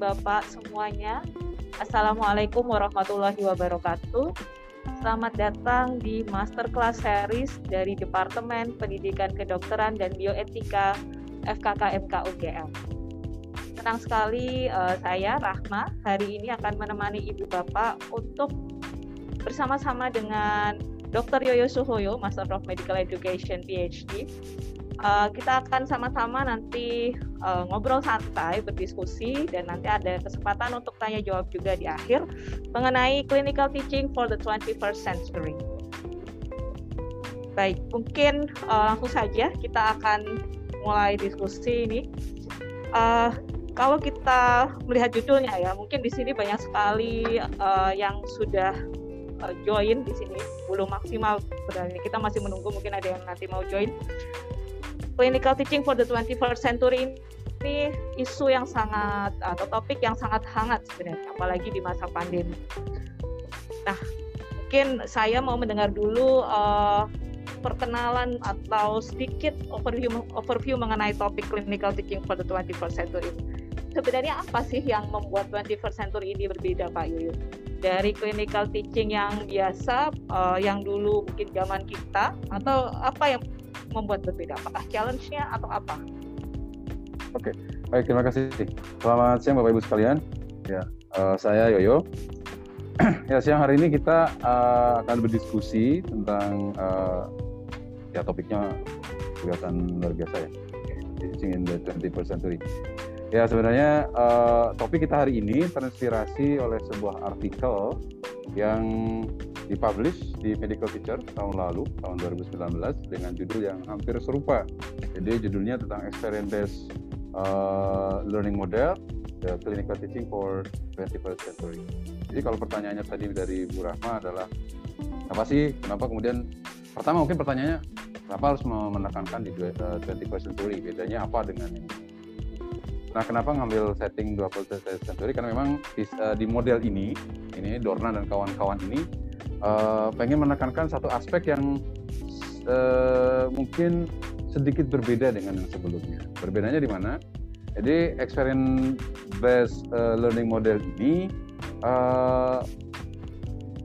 Bapak semuanya. Assalamualaikum warahmatullahi wabarakatuh. Selamat datang di Masterclass Series dari Departemen Pendidikan Kedokteran dan Bioetika FKKMK UGM. Senang sekali uh, saya Rahma hari ini akan menemani Ibu Bapak untuk bersama-sama dengan Dr. Yoyo Suhoyo, Master of Medical Education PhD, uh, kita akan sama-sama nanti uh, ngobrol santai, berdiskusi, dan nanti ada kesempatan untuk tanya jawab juga di akhir mengenai clinical teaching for the 21st century. Baik, mungkin uh, langsung saja kita akan mulai diskusi ini. Uh, kalau kita melihat judulnya ya, mungkin di sini banyak sekali uh, yang sudah uh, join di sini belum maksimal sebenarnya kita masih menunggu mungkin ada yang nanti mau join clinical teaching for the 21st century ini isu yang sangat atau topik yang sangat hangat sebenarnya apalagi di masa pandemi. Nah, mungkin saya mau mendengar dulu uh, perkenalan atau sedikit overview overview mengenai topik clinical teaching for the 21st century. Sebenarnya apa sih yang membuat 21st century ini berbeda Pak Yuyun? Dari clinical teaching yang biasa, uh, yang dulu mungkin zaman kita, atau apa yang membuat berbeda? Apakah challenge-nya atau apa? Oke, baik terima kasih. Selamat siang Bapak Ibu sekalian. Ya, uh, saya Yoyo. ya siang hari ini kita uh, akan berdiskusi tentang uh, ya topiknya kelihatan luar biasa ya. Teaching in the 21st century. Ya sebenarnya uh, topik kita hari ini terinspirasi oleh sebuah artikel yang dipublish di Medical Teacher tahun lalu, tahun 2019 dengan judul yang hampir serupa. Jadi judulnya tentang experience based uh, learning model, the clinical teaching for 21st century. Jadi kalau pertanyaannya tadi dari Bu Rahma adalah apa sih, kenapa kemudian pertama mungkin pertanyaannya kenapa harus menekankan di 21st uh, century, bedanya apa dengan ini? Nah, kenapa ngambil setting 21st century? Karena memang di, uh, di model ini, ini Dorna dan kawan-kawan ini uh, pengen menekankan satu aspek yang uh, mungkin sedikit berbeda dengan yang sebelumnya. Berbedanya di mana? Jadi experience based uh, learning model ini uh,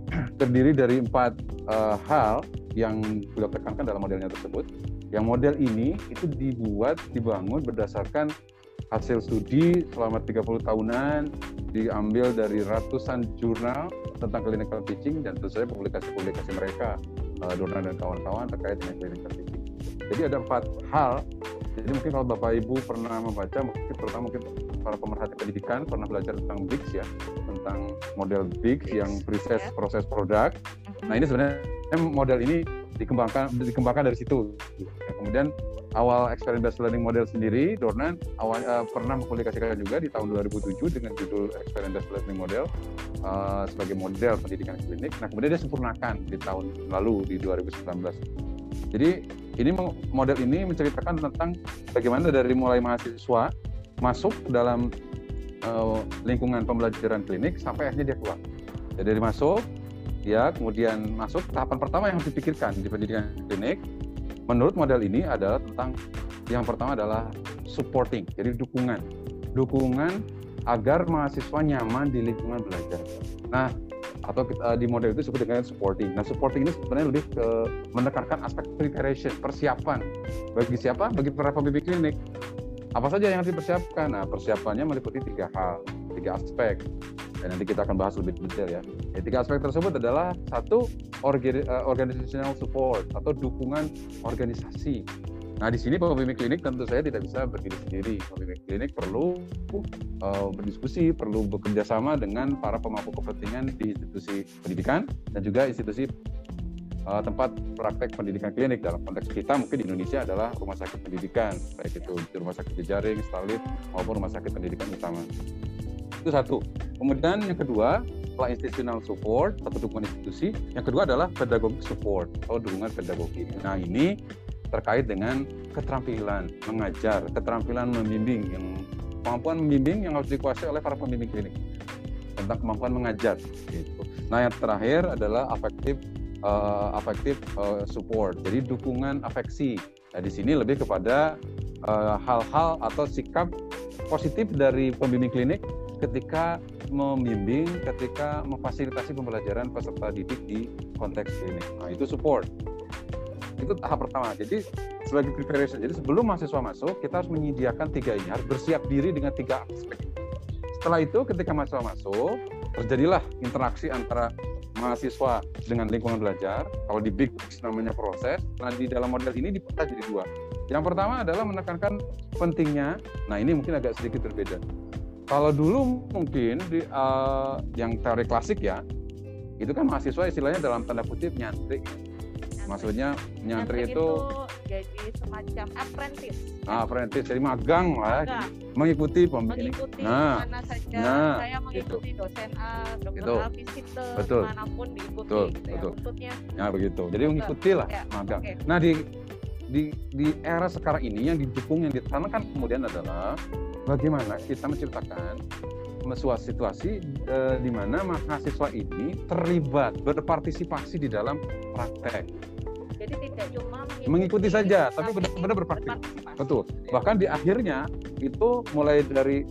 terdiri dari empat uh, hal yang beliau tekankan dalam modelnya tersebut. Yang model ini itu dibuat, dibangun berdasarkan hasil studi selama 30 tahunan diambil dari ratusan jurnal tentang clinical teaching dan tentu saja publikasi-publikasi mereka uh, Dona dan kawan-kawan terkait dengan clinical teaching. Jadi ada empat hal. Jadi mungkin kalau Bapak Ibu pernah membaca, mungkin terutama mungkin para pemerhati pendidikan pernah belajar tentang BIGS ya, tentang model BIGS yang proses ya. proses produk. Mm-hmm. Nah ini sebenarnya model ini dikembangkan dikembangkan dari situ. kemudian awal experience based learning model sendiri, Dornan awal uh, pernah mempublikasikan juga di tahun 2007 dengan judul experience based learning model uh, sebagai model pendidikan klinik. Nah, kemudian dia sempurnakan di tahun lalu di 2019. Jadi ini model ini menceritakan tentang bagaimana dari mulai mahasiswa masuk dalam uh, lingkungan pembelajaran klinik sampai akhirnya dia keluar. Jadi dari masuk, ya kemudian masuk tahapan pertama yang harus dipikirkan di pendidikan klinik menurut model ini adalah tentang yang pertama adalah supporting, jadi dukungan. Dukungan agar mahasiswa nyaman di lingkungan belajar. Nah, atau kita, di model itu disebut dengan supporting. Nah, supporting ini sebenarnya lebih ke menekankan aspek preparation, persiapan. Bagi siapa? Bagi para pembimbing klinik. Apa saja yang harus dipersiapkan? Nah, persiapannya meliputi tiga hal, tiga aspek dan nanti kita akan bahas lebih detail ya. ya tiga aspek tersebut adalah satu eh, organizational support atau dukungan organisasi. Nah di sini pembimbing klinik tentu saya tidak bisa berdiri sendiri. Pembimbing klinik perlu uh, berdiskusi, perlu bekerja sama dengan para pemangku kepentingan di institusi pendidikan dan juga institusi uh, tempat praktek pendidikan klinik dalam konteks kita mungkin di Indonesia adalah rumah sakit pendidikan baik itu rumah sakit jejaring, Stalit maupun rumah sakit pendidikan utama. Itu satu. Kemudian yang kedua, setelah institutional support atau dukungan institusi, yang kedua adalah pedagogic support atau dukungan pedagogi. Nah ini terkait dengan keterampilan mengajar, keterampilan membimbing yang kemampuan membimbing yang harus dikuasai oleh para pembimbing klinik tentang kemampuan mengajar. Gitu. Nah yang terakhir adalah afektif uh, afektif uh, support, jadi dukungan afeksi. Nah di sini lebih kepada eh, hal-hal uh, atau sikap positif dari pembimbing klinik ketika membimbing, ketika memfasilitasi pembelajaran peserta didik di konteks ini. Nah, itu support. Itu tahap pertama. Jadi sebagai preparation. Jadi sebelum mahasiswa masuk, kita harus menyediakan tiga ini, harus bersiap diri dengan tiga aspek. Setelah itu, ketika mahasiswa masuk, terjadilah interaksi antara mahasiswa dengan lingkungan belajar. Kalau di Big namanya proses. Nah, di dalam model ini dipecah jadi dua. Yang pertama adalah menekankan pentingnya. Nah, ini mungkin agak sedikit berbeda. Kalau dulu mungkin di, uh, yang teori klasik ya, itu kan mahasiswa istilahnya dalam tanda kutip nyantri. Maksudnya nyantri, itu, itu jadi semacam apprentice. Ah, apprentice jadi magang lah, magang. mengikuti pembimbing. Mengikuti nah, mana saja. Nah, saya mengikuti itu. dosen A, dokter itu. A, visitor, betul. mana pun diikuti betul, gitu ya. betul. ya. Ya begitu. Jadi mengikuti lah ya, magang. Okay. Nah di di di era sekarang ini yang didukung yang ditanamkan kemudian adalah bagaimana kita menciptakan sebuah situasi e, di mana mahasiswa ini terlibat berpartisipasi di dalam praktek jadi tidak cuma mengikuti, mengikuti saja, tapi benar-benar berpartisipasi. Betul. Bahkan di akhirnya itu mulai dari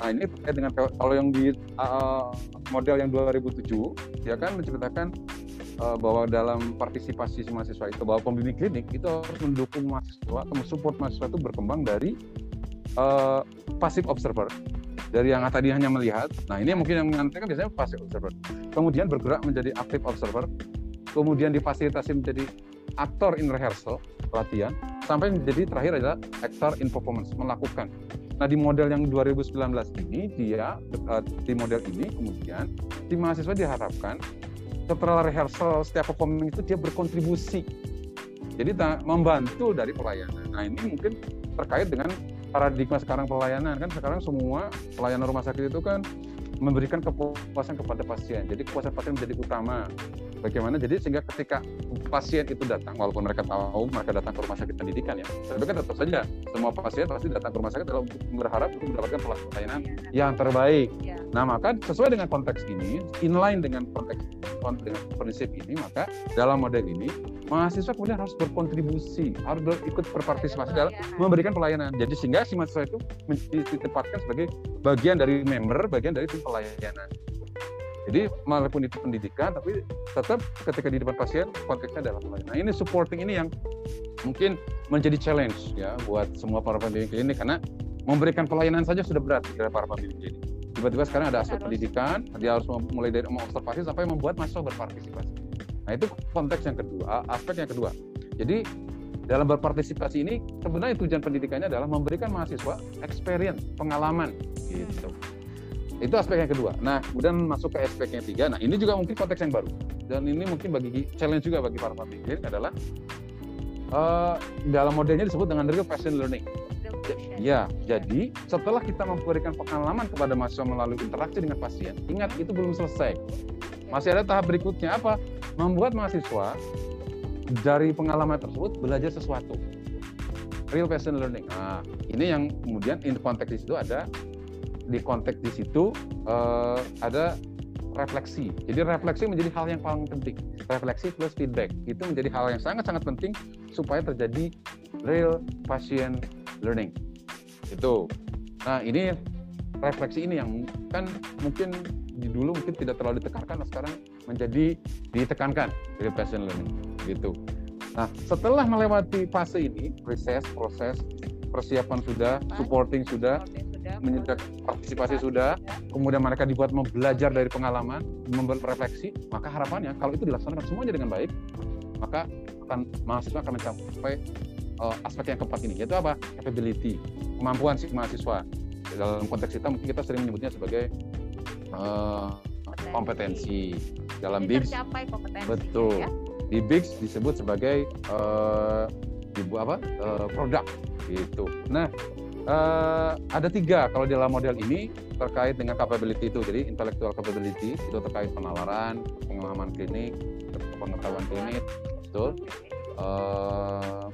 nah ini terkait dengan kalau yang di uh, model yang 2007 ya kan menceritakan uh, bahwa dalam partisipasi mahasiswa itu bahwa pembimbing klinik itu harus mendukung mahasiswa atau mensupport mahasiswa itu berkembang dari uh, passive observer dari yang tadi hanya melihat. Nah ini mungkin yang mengantarkan biasanya passive observer. Kemudian bergerak menjadi active observer. Kemudian difasilitasi menjadi aktor in rehearsal latihan sampai menjadi terakhir adalah aktor in performance melakukan. Nah di model yang 2019 ini dia uh, di model ini kemudian di mahasiswa diharapkan setelah rehearsal setiap performing itu dia berkontribusi. Jadi membantu dari pelayanan. Nah ini mungkin terkait dengan paradigma sekarang pelayanan kan sekarang semua pelayanan rumah sakit itu kan memberikan kepuasan kepada pasien. Jadi kepuasan pasien menjadi utama bagaimana jadi sehingga ketika pasien itu datang walaupun mereka tahu mereka datang ke rumah sakit pendidikan ya tapi kan tetap saja semua pasien pasti datang ke rumah sakit dalam berharap untuk mendapatkan pelayanan yang terbaik ya. nah maka sesuai dengan konteks ini inline dengan konteks dengan prinsip ini maka dalam model ini mahasiswa kemudian harus berkontribusi harus ikut berpartisipasi dalam memberikan pelayanan jadi sehingga si mahasiswa itu ditempatkan sebagai bagian dari member bagian dari tim pelayanan jadi walaupun itu pendidikan, tapi tetap ketika di depan pasien konteksnya adalah pelayanan. Nah ini supporting ini yang mungkin menjadi challenge ya buat semua para pembimbing klinik karena memberikan pelayanan saja sudah berat dari para pembimbing klinik. Tiba-tiba sekarang ada aspek pendidikan, dia harus mulai dari mengobservasi sampai membuat mahasiswa berpartisipasi. Nah itu konteks yang kedua, aspek yang kedua. Jadi dalam berpartisipasi ini sebenarnya tujuan pendidikannya adalah memberikan mahasiswa experience, pengalaman gitu. Itu aspek yang kedua. Nah, kemudian masuk ke aspek yang ketiga. Nah, ini juga mungkin konteks yang baru. Dan ini mungkin bagi challenge juga bagi para pemikir adalah uh, dalam modelnya disebut dengan real passion learning. Ya, jadi setelah kita memberikan pengalaman kepada mahasiswa melalui interaksi dengan pasien, ingat itu belum selesai. Masih ada tahap berikutnya apa? Membuat mahasiswa dari pengalaman tersebut belajar sesuatu. Real passion learning. Nah, ini yang kemudian in konteks di situ ada di konteks di situ uh, ada refleksi. Jadi refleksi menjadi hal yang paling penting. Refleksi plus feedback itu menjadi hal yang sangat-sangat penting supaya terjadi real patient learning. Itu. Nah ini refleksi ini yang kan mungkin dulu mungkin tidak terlalu ditekankan, nah sekarang menjadi ditekankan real patient learning. Gitu. Nah setelah melewati fase ini, proses, proses, persiapan sudah, supporting sudah, menyediakan partisipasi sudah, kemudian mereka dibuat belajar dari pengalaman, membuat refleksi, maka harapannya kalau itu dilaksanakan semuanya dengan baik, maka akan mahasiswa akan mencapai uh, aspek yang keempat ini, yaitu apa? Capability, kemampuan si mahasiswa. Dalam konteks kita mungkin kita sering menyebutnya sebagai uh, kompetensi. Dalam BIGS, betul. Ya? Di BIGS disebut sebagai uh, ibu apa? Uh, produk gitu. Nah, uh, ada tiga kalau di dalam model ini terkait dengan capability itu. Jadi intellectual capability itu terkait penalaran, pengalaman klinik, pengetahuan klinik, betul. Uh,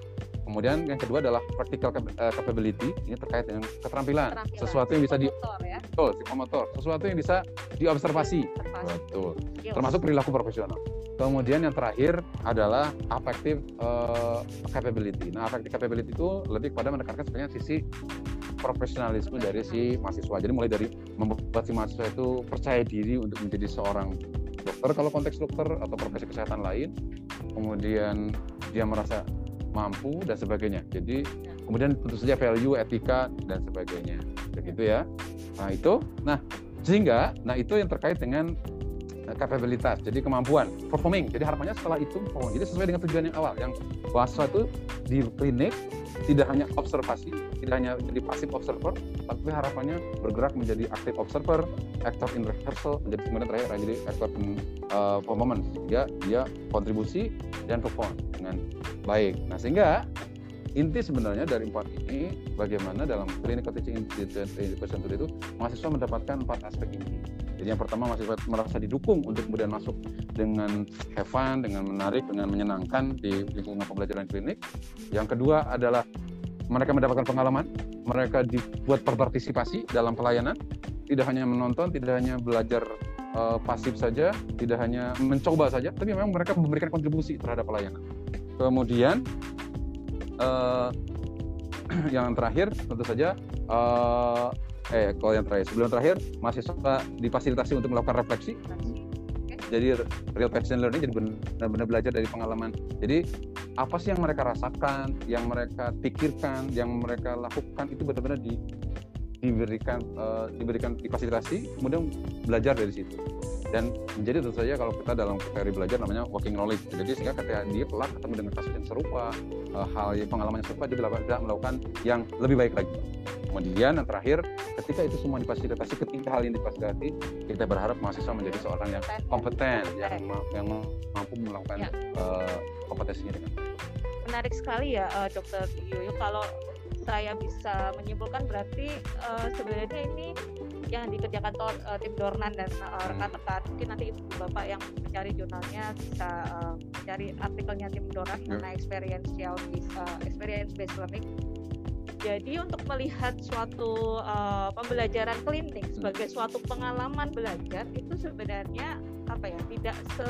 kemudian yang kedua adalah practical eh, capability ini terkait dengan keterampilan, keterampilan. sesuatu yang bisa di ya? betul psikomotor. Sesuatu yang bisa diobservasi. Betul. Termasuk perilaku profesional. Kemudian yang terakhir adalah affective uh, capability. Nah affective capability itu lebih kepada menekankan sebenarnya sisi profesionalisme dari si mahasiswa. Jadi mulai dari membuat si mahasiswa itu percaya diri untuk menjadi seorang dokter. Kalau konteks dokter atau profesi kesehatan lain, kemudian dia merasa mampu dan sebagainya. Jadi kemudian tentu saja value, etika dan sebagainya. Begitu ya. Nah, itu. Nah, sehingga nah itu yang terkait dengan kapabilitas, jadi kemampuan, performing. Jadi harapannya setelah itu performing. Jadi sesuai dengan tujuan yang awal, yang bahwa itu di klinik tidak hanya observasi, tidak hanya jadi pasif observer, tapi harapannya bergerak menjadi aktif observer, actor in rehearsal, menjadi kemudian terakhir jadi actor in uh, performance. Sehingga dia kontribusi dan perform dengan baik. Nah sehingga inti sebenarnya dari empat ini bagaimana dalam clinical teaching education itu mahasiswa mendapatkan empat aspek ini. Jadi yang pertama mahasiswa merasa didukung untuk kemudian masuk dengan have fun, dengan menarik, dengan menyenangkan di lingkungan pembelajaran klinik. Yang kedua adalah mereka mendapatkan pengalaman, mereka dibuat berpartisipasi dalam pelayanan, tidak hanya menonton, tidak hanya belajar uh, pasif saja, tidak hanya mencoba saja, tapi memang mereka memberikan kontribusi terhadap pelayanan. Kemudian uh, yang terakhir tentu saja uh, eh kalau yang terakhir sebelum terakhir mahasiswa difasilitasi untuk melakukan refleksi. Jadi real passion learning jadi benar-benar belajar dari pengalaman. Jadi apa sih yang mereka rasakan yang mereka pikirkan yang mereka lakukan itu benar-benar di, diberikan uh, diberikan difasilitasi kemudian belajar dari situ. Dan menjadi tentu saja kalau kita dalam teori belajar namanya working knowledge. Jadi sehingga ketika dia telah ketemu dengan kasus yang serupa uh, hal yang pengalaman yang serupa dia bisa melakukan yang lebih baik lagi. Kemudian yang terakhir ketika itu semua difasilitasi ketika hal ini difasilitasi kita berharap mahasiswa menjadi seorang yang kompeten yang yang mampu melakukan ya. uh, kompetensinya dengan menarik sekali ya uh, dokter Yoyo. Kalau saya bisa menyimpulkan berarti uh, sebenarnya ini yang dikerjakan tor, uh, tim Dornan dan uh, rekan-rekan. Mungkin nanti ibu bapak yang mencari jurnalnya bisa uh, mencari artikelnya tim Dornan yeah. mengenai experiential uh, experience based learning. Jadi untuk melihat suatu uh, pembelajaran klinik sebagai suatu pengalaman belajar itu sebenarnya apa ya tidak se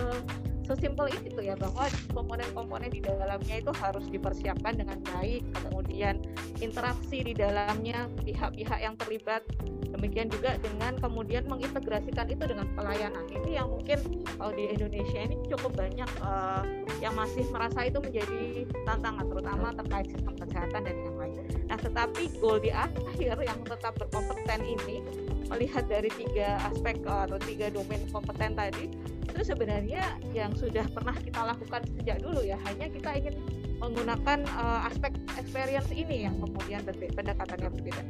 sesimpel itu ya bahwa komponen-komponen di dalamnya itu harus dipersiapkan dengan baik kemudian interaksi di dalamnya pihak-pihak yang terlibat. Demikian juga dengan kemudian mengintegrasikan itu dengan pelayanan. Ini yang mungkin kalau di Indonesia ini cukup banyak uh, yang masih merasa itu menjadi tantangan terutama terkait sistem kesehatan dan yang lain. Nah tetapi goal di akhir yang tetap berkompeten ini melihat dari tiga aspek uh, atau tiga domain kompeten tadi itu sebenarnya yang sudah pernah kita lakukan sejak dulu ya. Hanya kita ingin menggunakan uh, aspek experience ini yang kemudian pendekatannya berbeda.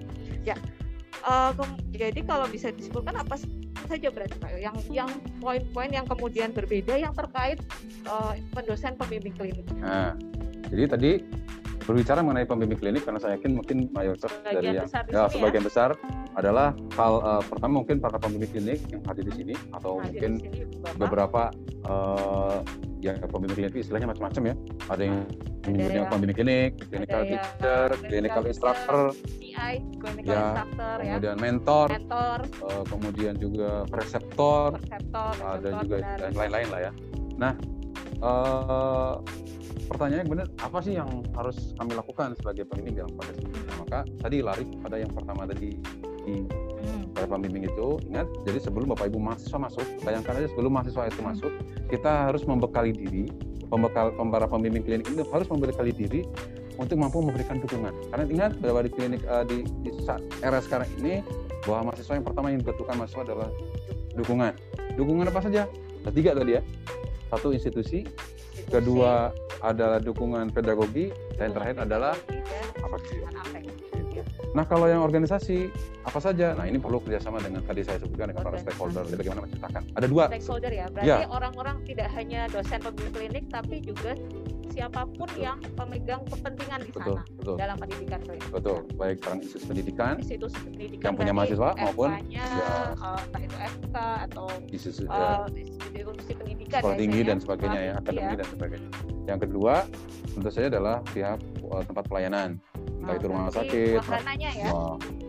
Ya uh, jadi kalau bisa disimpulkan apa saja berarti Pak? Yang yang poin-poin yang kemudian berbeda yang terkait uh, pendosen pembimbing klinik. Nah jadi tadi berbicara mengenai pembimbing klinik karena saya yakin mungkin mayoritas dari yang ya, sebagian ya. besar adalah hal uh, pertama mungkin para pembimbing klinik yang hadir di sini atau hadir mungkin sini, beberapa uh, ya pembimbing klinik istilahnya macam-macam ya. Ada yang menyebutnya yang pembimbing klinik, clinical teacher, clinical instructor, PI, clinical ya, instructor ya. kemudian mentor, mentor. Uh, kemudian juga preseptor, preseptor ada juga dan lain-lain lah ya. Nah, uh, pertanyaannya benar apa sih yang harus kami lakukan sebagai pembimbing dalam proses ini? Nah, maka tadi lari pada yang pertama tadi hmm. para pembimbing itu ingat jadi sebelum bapak ibu mahasiswa masuk bayangkan aja sebelum mahasiswa itu hmm. masuk kita harus membekali diri pembekal para pembimbing klinik itu harus membekali diri untuk mampu memberikan dukungan. Karena ingat bahwa di klinik uh, di, di era sekarang ini bahwa mahasiswa yang pertama yang dibutuhkan mahasiswa adalah dukungan. Dukungan apa saja? Ada tiga tadi ya. Satu institusi, institusi. kedua adalah dukungan pedagogi. Dan terakhir adalah apa? sih Nah kalau yang organisasi apa saja? Nah ini perlu kerjasama dengan tadi saya sebutkan dengan para stakeholder. Jadi bagaimana menceritakan? Ada dua. Stakeholder ya. Berarti ya. orang-orang tidak hanya dosen pembimbing klinik, tapi juga siapa pun yang pemegang kepentingan di betul, sana betul. dalam pendidikan klinik. Betul. Baik orang institusi pendidikan, institusi pendidikan yang punya mahasiswa maupun ya, uh, entah itu FK atau institusi, uh, institusi pendidikan sekolah ya, tinggi dan sebagainya ya, akademi ya. dan sebagainya. Yang kedua tentu saja adalah pihak uh, tempat pelayanan entah itu rumah sakit wahananya ya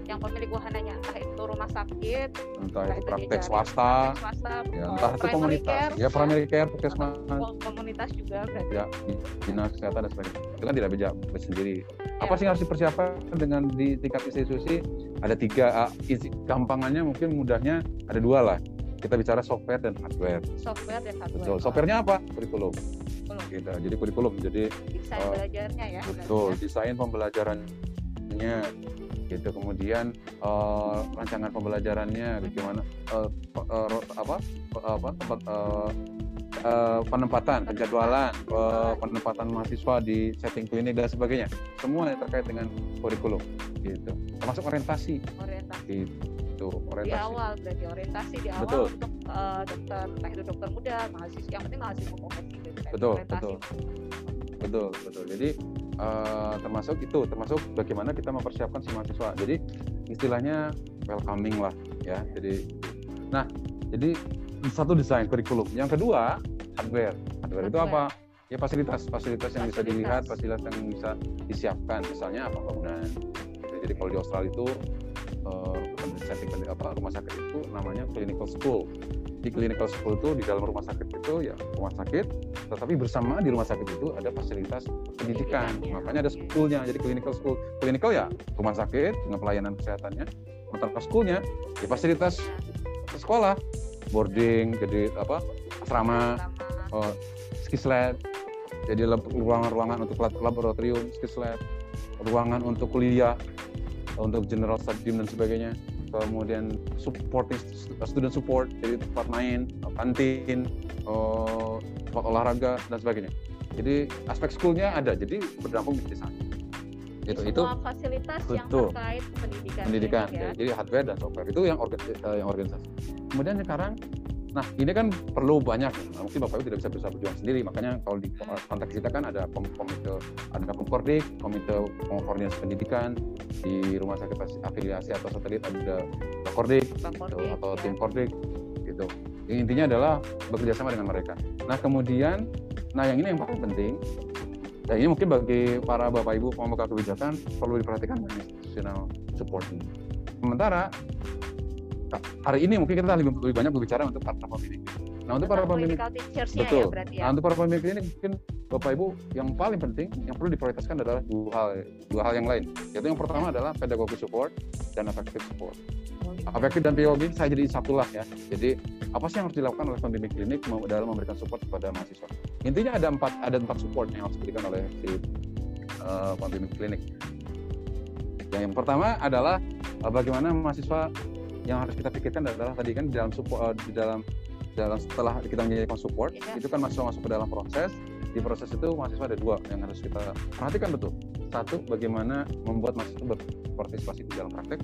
yang pemilik wahananya entah itu rumah sakit, entah entah itu praktek swasta, praktek swasta, ya, eh, entah itu komunitas, care, ya primary care, puskesmas, ko- komunitas juga berarti. ya dinas kesehatan dan sebagainya. Itu kan tidak bisa sendiri. Apa Ya. sih yang harus dipersiapkan dengan di tingkat institusi? Ada tiga. ah, isi, gampangannya mungkin mudahnya ada dua lah. Kita bicara software dan hardware. software dan hardware. Betul. Softwarenya apa? Kurikulum. Kurikulum. Gitu. Jadi kurikulum. Jadi desain Oh, belajarnya ya. betul. ya. Desain pembelajarannya gitu. Kemudian eh, rancangan pembelajarannya bagaimana eh, pe- eh, apa apa tempat eh, eh, penempatan penjadwalan eh, penempatan mahasiswa di setting klinik dan sebagainya. Semua yang terkait dengan kurikulum gitu. Termasuk orientasi. Orientasi. Gitu di orientasi. awal berarti orientasi di awal Betul. untuk eh, dokter entah itu dokter muda mahasiswa yang penting mahasiswa profesi gitu. Betul, orientasi. betul. betul betul. Jadi eh, termasuk itu termasuk bagaimana kita mempersiapkan si mahasiswa. Jadi istilahnya welcoming lah ya. Jadi nah jadi satu desain kurikulum. Yang kedua hardware. Hardware itu apa? Ya fasilitas. Fasilitas yang bisa dilihat fasilitas yang bisa disiapkan. Misalnya apa bangunan. Jadi kalau di Australia itu setting apa rumah sakit itu namanya clinical school di clinical school itu di dalam rumah sakit itu ya rumah sakit. Tetapi bersama di rumah sakit itu ada fasilitas pendidikan. Pendidikannya. makanya ada schoolnya. Jadi clinical school clinical ya rumah sakit dengan pelayanan kesehatannya sementara schoolnya ya fasilitas sekolah. Boarding jadi apa asrama Pertama, oh, skis lab. Jadi ruangan-ruangan untuk lab- laboratorium skis lab. Ruangan untuk kuliah untuk general studium dan sebagainya kemudian supporting student support jadi tempat main kantin eh, tempat olahraga dan sebagainya. Jadi aspek schoolnya ada jadi berdampak di sana. Itu itu fasilitas yang terkait pendidikan pendidikan ya. jadi hardware dan software itu yang eh, yang organisasi. Kemudian sekarang nah ini kan perlu banyak. Nah, mungkin bapak ibu tidak bisa bisa berjuang sendiri. Makanya kalau di konteks kita kan ada kom- komite ada komkordik komite koordinasi pendidikan di rumah sakit as- afiliasi atau satelit ada kordik gitu, atau ya. tim kordik gitu. Intinya adalah bekerja sama dengan mereka. Nah kemudian nah yang ini yang paling penting dan ini mungkin bagi para bapak ibu pemegang kebijakan perlu diperhatikan institutional support ini. Sementara hari ini mungkin kita lebih, lebih banyak berbicara untuk para pemilik. Nah untuk para pemilik teachers-nya betul. ya berarti ya. Nah untuk para pemilik ini mungkin bapak ibu yang paling penting yang perlu diprioritaskan adalah dua hal dua hal yang lain. Yaitu yang pertama adalah pedagogi support dan effective support. Efektif dan pedagogi saya jadi satu lah ya. Jadi apa sih yang harus dilakukan oleh pembimbing klinik dalam memberikan support kepada mahasiswa? Intinya ada empat ada empat support yang harus diberikan oleh si eh, pembimbing klinik. Yang, yang pertama adalah eh, bagaimana mahasiswa yang harus kita pikirkan adalah tadi kan di dalam support eh, di dalam dalam setelah kita menyediakan support Ya. itu kan mahasiswa masuk ke dalam proses. Di proses itu mahasiswa ada dua yang harus kita perhatikan betul. Satu bagaimana membuat mahasiswa berpartisipasi di dalam praktek.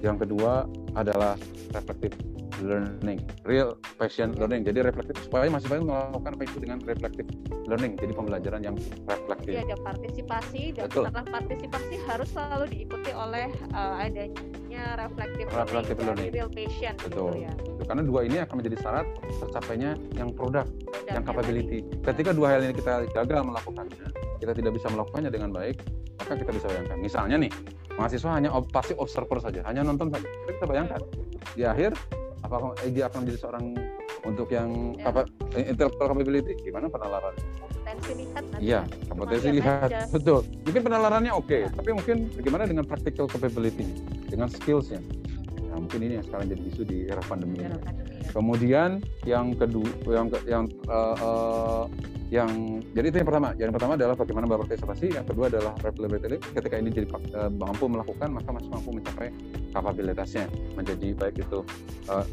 Yang kedua adalah reflective learning, real passion learning. Jadi reflektif supaya mahasiswa itu melakukan apa itu dengan reflective learning. Jadi pembelajaran yang reflektif. Jadi ada partisipasi dan Betul. tentang partisipasi harus selalu diikuti oleh uh, adanya Reflective learning, learning. real patient Betul. gitu ya. Karena dua ini akan menjadi syarat tercapainya yang produk, yang capability. Ketika dua hal ini kita gagal melakukannya, kita tidak bisa melakukannya dengan baik, maka kita bisa bayangkan. Misalnya nih, mahasiswa hanya ob- passive observer saja, hanya nonton saja. Kita bayangkan di akhir apakah eh, dia akan menjadi seorang untuk yang Ya. apa eh, intellectual capability gimana penalaran? tadi. Potensi lihat Iya, ya. kompetensi Cuma lihat aja. betul. Mungkin penalarannya oke, Ya. tapi mungkin bagaimana dengan practical capability dengan skillsnya? Nah, mungkin ini yang sekarang jadi isu di era pandemi. Akademi ya. Kemudian yang kedua, yang yang eh, eh, yang jadi itu yang pertama. Yang pertama adalah bagaimana berpartisipasi. Yang kedua adalah replicability. Ketika ini jadi eh, mampu melakukan, maka masih mampu mencapai kapabilitasnya menjadi baik itu eh,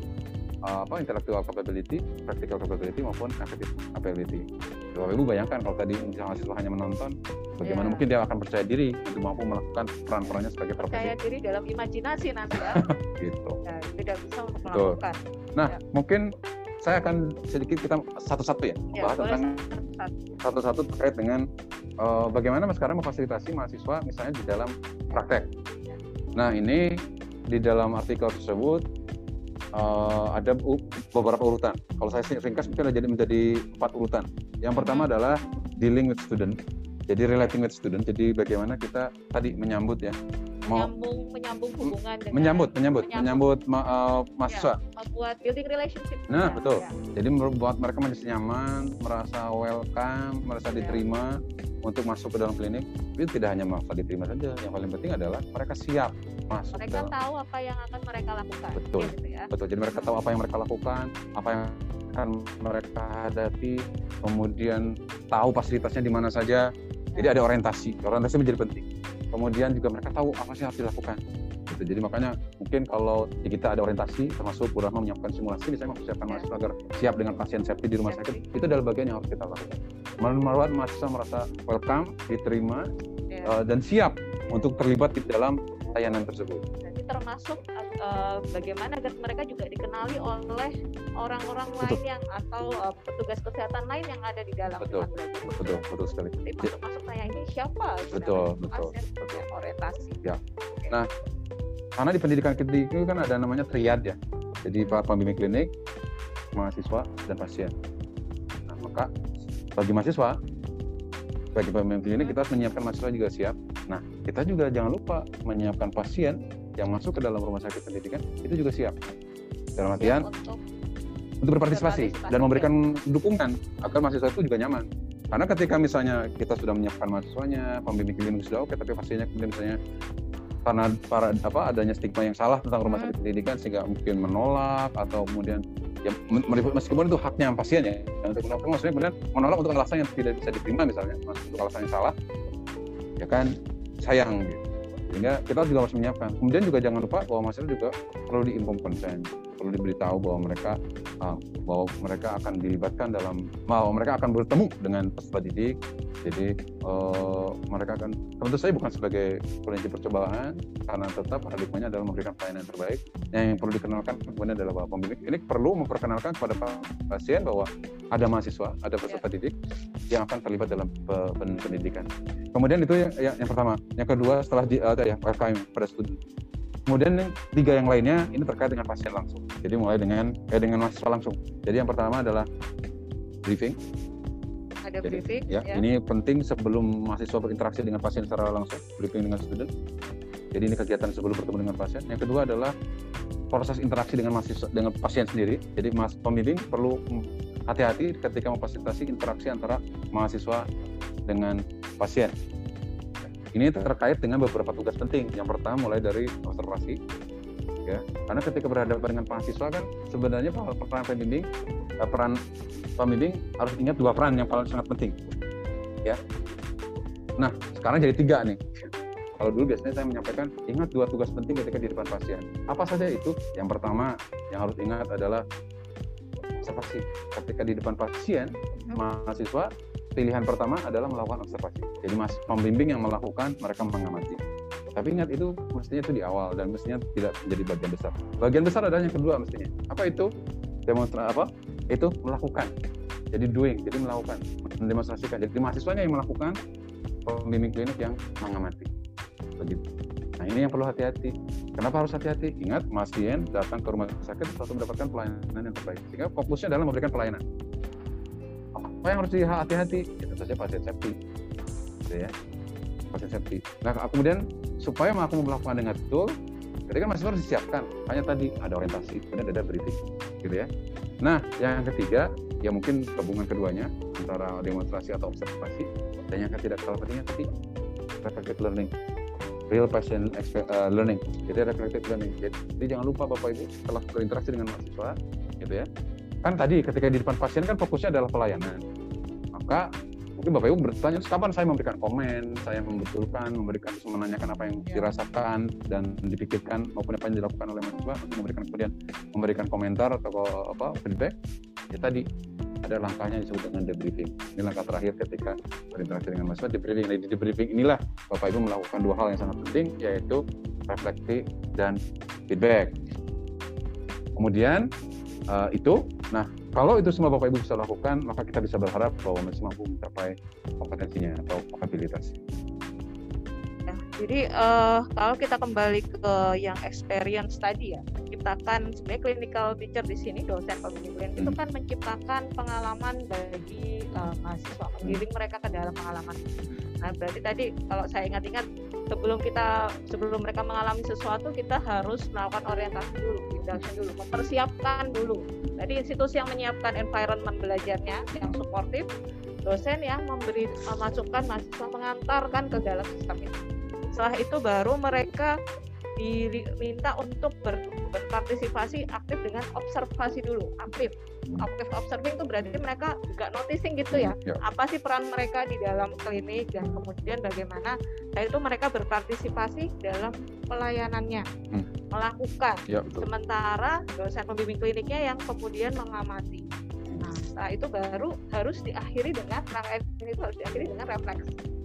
apa intellectual capability, practical capability maupun effective capability. Bapak Ibu bayangkan kalau tadi misalnya mahasiswa hanya menonton, bagaimana Ya. mungkin dia akan percaya diri untuk mampu melakukan peran-perannya sebagai Percaya profesi diri dalam imajinasi nanti ya. gitu. Ya, tidak bisa untuk Betul. melakukan. Nah, Ya. mungkin saya akan sedikit kita satu-satu ya, Ya, bahas tentang satu-satu. terkait dengan eh, bagaimana sekarang memfasilitasi mahasiswa misalnya di dalam praktek. Nah, ini di dalam artikel tersebut eh, ada beberapa urutan. Kalau saya ringkas mungkin jadi menjadi empat urutan. Yang pertama adalah dealing with student. Jadi relating with student. Jadi bagaimana kita tadi menyambut ya, menyambung menyambung hubungan dengan menyambut menyambut menyambut, ma- uh, mahasiswa. ya, membuat building relationship. Nah, juga, betul. ya. Jadi membuat mereka merasa nyaman, merasa welcome, merasa Ya. diterima untuk masuk ke dalam klinik. Itu tidak hanya merasa diterima saja, yang paling penting adalah mereka siap masuk Mereka dalam. tahu apa yang akan mereka lakukan. Betul. Gitu ya. Betul. Jadi mereka tahu apa yang mereka lakukan, apa yang akan mereka hadapi, kemudian tahu fasilitasnya di mana saja. Jadi ada orientasi. Orientasi menjadi penting. Kemudian juga mereka tahu apa sih yang harus dilakukan. Gitu. Jadi makanya mungkin kalau di kita ada orientasi, termasuk Bu Rahma menyiapkan simulasi, misalnya mempersiapkan Ya. mahasiswa agar siap dengan pasien safety di rumah sakit, itu adalah bagian yang harus kita lakukan. Membuat mahasiswa merasa welcome, diterima, Ya. eh, dan siap untuk terlibat di dalam layanan tersebut. Termasuk uh, bagaimana agar mereka juga dikenali oleh orang-orang Betul. lain yang atau uh, petugas kesehatan lain yang ada di dalam Betul. belajar. Betul, betul sekali. Jadi masuk-masuk saya ini siapa? gitu. Betul, betul, Pasien, ya, orientasi. Karena di pendidikan klinik itu kan ada namanya triad ya. Jadi para pembimbing klinik, mahasiswa, dan pasien. Nah, maka bagi mahasiswa, bagi pembimbing klinik kita harus menyiapkan mahasiswa juga siap. Nah, kita juga jangan lupa menyiapkan pasien yang masuk ke dalam rumah sakit pendidikan itu juga siap. Dalam artian Siap untuk untuk berpartisipasi Berpartisipasi, dan memberikan dukungan agar mahasiswa itu juga nyaman. Karena ketika misalnya kita sudah menyiapkan mahasiswanya, pembimbing klinik sudah oke, tapi pasiennya kemudian misalnya karena para apa adanya stigma yang salah tentang rumah Hmm. sakit pendidikan sehingga mungkin menolak atau kemudian ya meskipun itu haknya pasien ya untuk menolak maksudnya kemudian menolak untuk alasan yang tidak bisa diterima misalnya untuk alasan yang salah ya kan sayang gitu sehingga kita juga harus menyiapkan. Kemudian juga jangan lupa bahwa mahasiswa juga perlu diinform consent perlu diberitahu bahwa mereka ah, bahwa mereka akan dilibatkan dalam bahwa mereka akan bertemu dengan peserta didik. Jadi eh, mereka akan tentu saja bukan sebagai peneliti percobaan karena tetap paradigmanya adalah memberikan pelayanan terbaik. Yang perlu dikenalkan kemudian adalah bahwa pembimbing. Ini perlu memperkenalkan kepada pasien bahwa ada mahasiswa ada peserta didik yang akan terlibat dalam pe- pen- pendidikan. Kemudian itu yang, yang, yang pertama. Yang kedua setelah di ada ya pada studi kemudian tiga yang lainnya ini terkait dengan pasien langsung. Jadi mulai dengan eh, dengan mahasiswa langsung. Jadi yang pertama adalah briefing. Ada Jadi, briefing ya, ya. ini penting sebelum mahasiswa berinteraksi dengan pasien secara langsung briefing dengan student. Jadi ini kegiatan sebelum bertemu dengan pasien. Yang kedua adalah proses interaksi dengan mahasiswa dengan pasien sendiri. Jadi mas pembimbing perlu hati-hati ketika memfasilitasi interaksi antara mahasiswa dengan pasien ini terkait dengan beberapa tugas penting. Yang pertama mulai dari observasi ya. Karena ketika berhadapan dengan mahasiswa kan sebenarnya peran pembimbing eh, peran pembimbing harus ingat dua peran yang paling sangat penting ya. Nah sekarang jadi tiga nih. Kalau dulu biasanya saya menyampaikan ingat dua tugas penting ketika di depan pasien. Apa saja itu? Yang pertama yang harus ingat adalah observasi. Ketika di depan pasien mahasiswa pilihan pertama adalah melakukan observasi. Jadi mas pembimbing yang melakukan mereka mengamati. Tapi ingat itu mestinya itu di awal dan mestinya tidak menjadi bagian besar. Bagian besar adalah yang kedua mestinya. Apa itu? Demonstrasi apa? Itu melakukan. Jadi doing jadi melakukan. Mendemonstrasikan. Jadi mahasiswanya yang melakukan pembimbing klinik yang mengamati. Begitu. Nah ini yang perlu hati-hati. Kenapa harus hati-hati? Ingat pasien datang ke rumah sakit untuk mendapatkan pelayanan yang terbaik. Sehingga fokusnya adalah memberikan pelayanan yang harus hati-hati. Ya tentu saja pasien safety. Gitu ya. Pasien safety. Nah kemudian supaya aku melakukan dengan betul jadi kan mahasiswa harus disiapkan hanya tadi ada orientasi kemudian ada briefing. Gitu ya. Nah yang ketiga ya mungkin gabungan keduanya antara demonstrasi atau observasi dan yang ketidak kalah pentingnya tadi reflective learning. Real expe- uh, learning. Jadi reflective learning. Jadi, jadi jangan lupa bapak ibu setelah berinteraksi dengan mahasiswa gitu ya. Kan tadi ketika di depan pasien kan fokusnya adalah pelayanan maka mungkin bapak ibu bertanya kapan saya memberikan komen saya membetulkan memberikan menanyakan apa yang Ya. dirasakan dan dipikirkan maupun apa yang dilakukan oleh mahasiswa untuk memberikan kemudian memberikan komentar atau apa feedback ya tadi ada langkahnya disebut dengan debriefing. Ini langkah terakhir ketika berinteraksi dengan mahasiswa debriefing. Nah, di debriefing inilah Bapak Ibu melakukan dua hal yang sangat penting yaitu refleksi dan feedback. Kemudian uh, itu, nah kalau itu semua Bapak Ibu bisa lakukan, maka kita bisa berharap bahwa masih mampu mencapai kompetensinya atau kapabilitas. Ya, jadi uh, kalau kita kembali ke yang experience tadi ya, menciptakan sebenarnya clinical teacher di sini dosen pembimbing itu Hmm. kan menciptakan pengalaman bagi uh, mahasiswa, menggiring mereka ke dalam pengalaman. Nah berarti tadi kalau saya ingat-ingat sebelum kita sebelum mereka mengalami sesuatu kita harus melakukan orientasi dulu, induction dulu, mempersiapkan dulu. Jadi institusi yang menyiapkan environment belajarnya yang suportif, dosen yang memberi masukan mahasiswa mengantarkan ke dalam sistem itu. Setelah itu baru mereka diminta untuk ber, berpartisipasi aktif dengan observasi dulu aktif. Aktif observing itu berarti mereka juga noticing gitu ya, ya. apa sih peran mereka di dalam klinik dan kemudian bagaimana. Saya itu mereka berpartisipasi dalam pelayanannya hmm. melakukan. Ya, sementara dosen pembimbing kliniknya yang kemudian mengamati. Nah setelah itu baru harus diakhiri dengan ini harus diakhiri dengan refleksi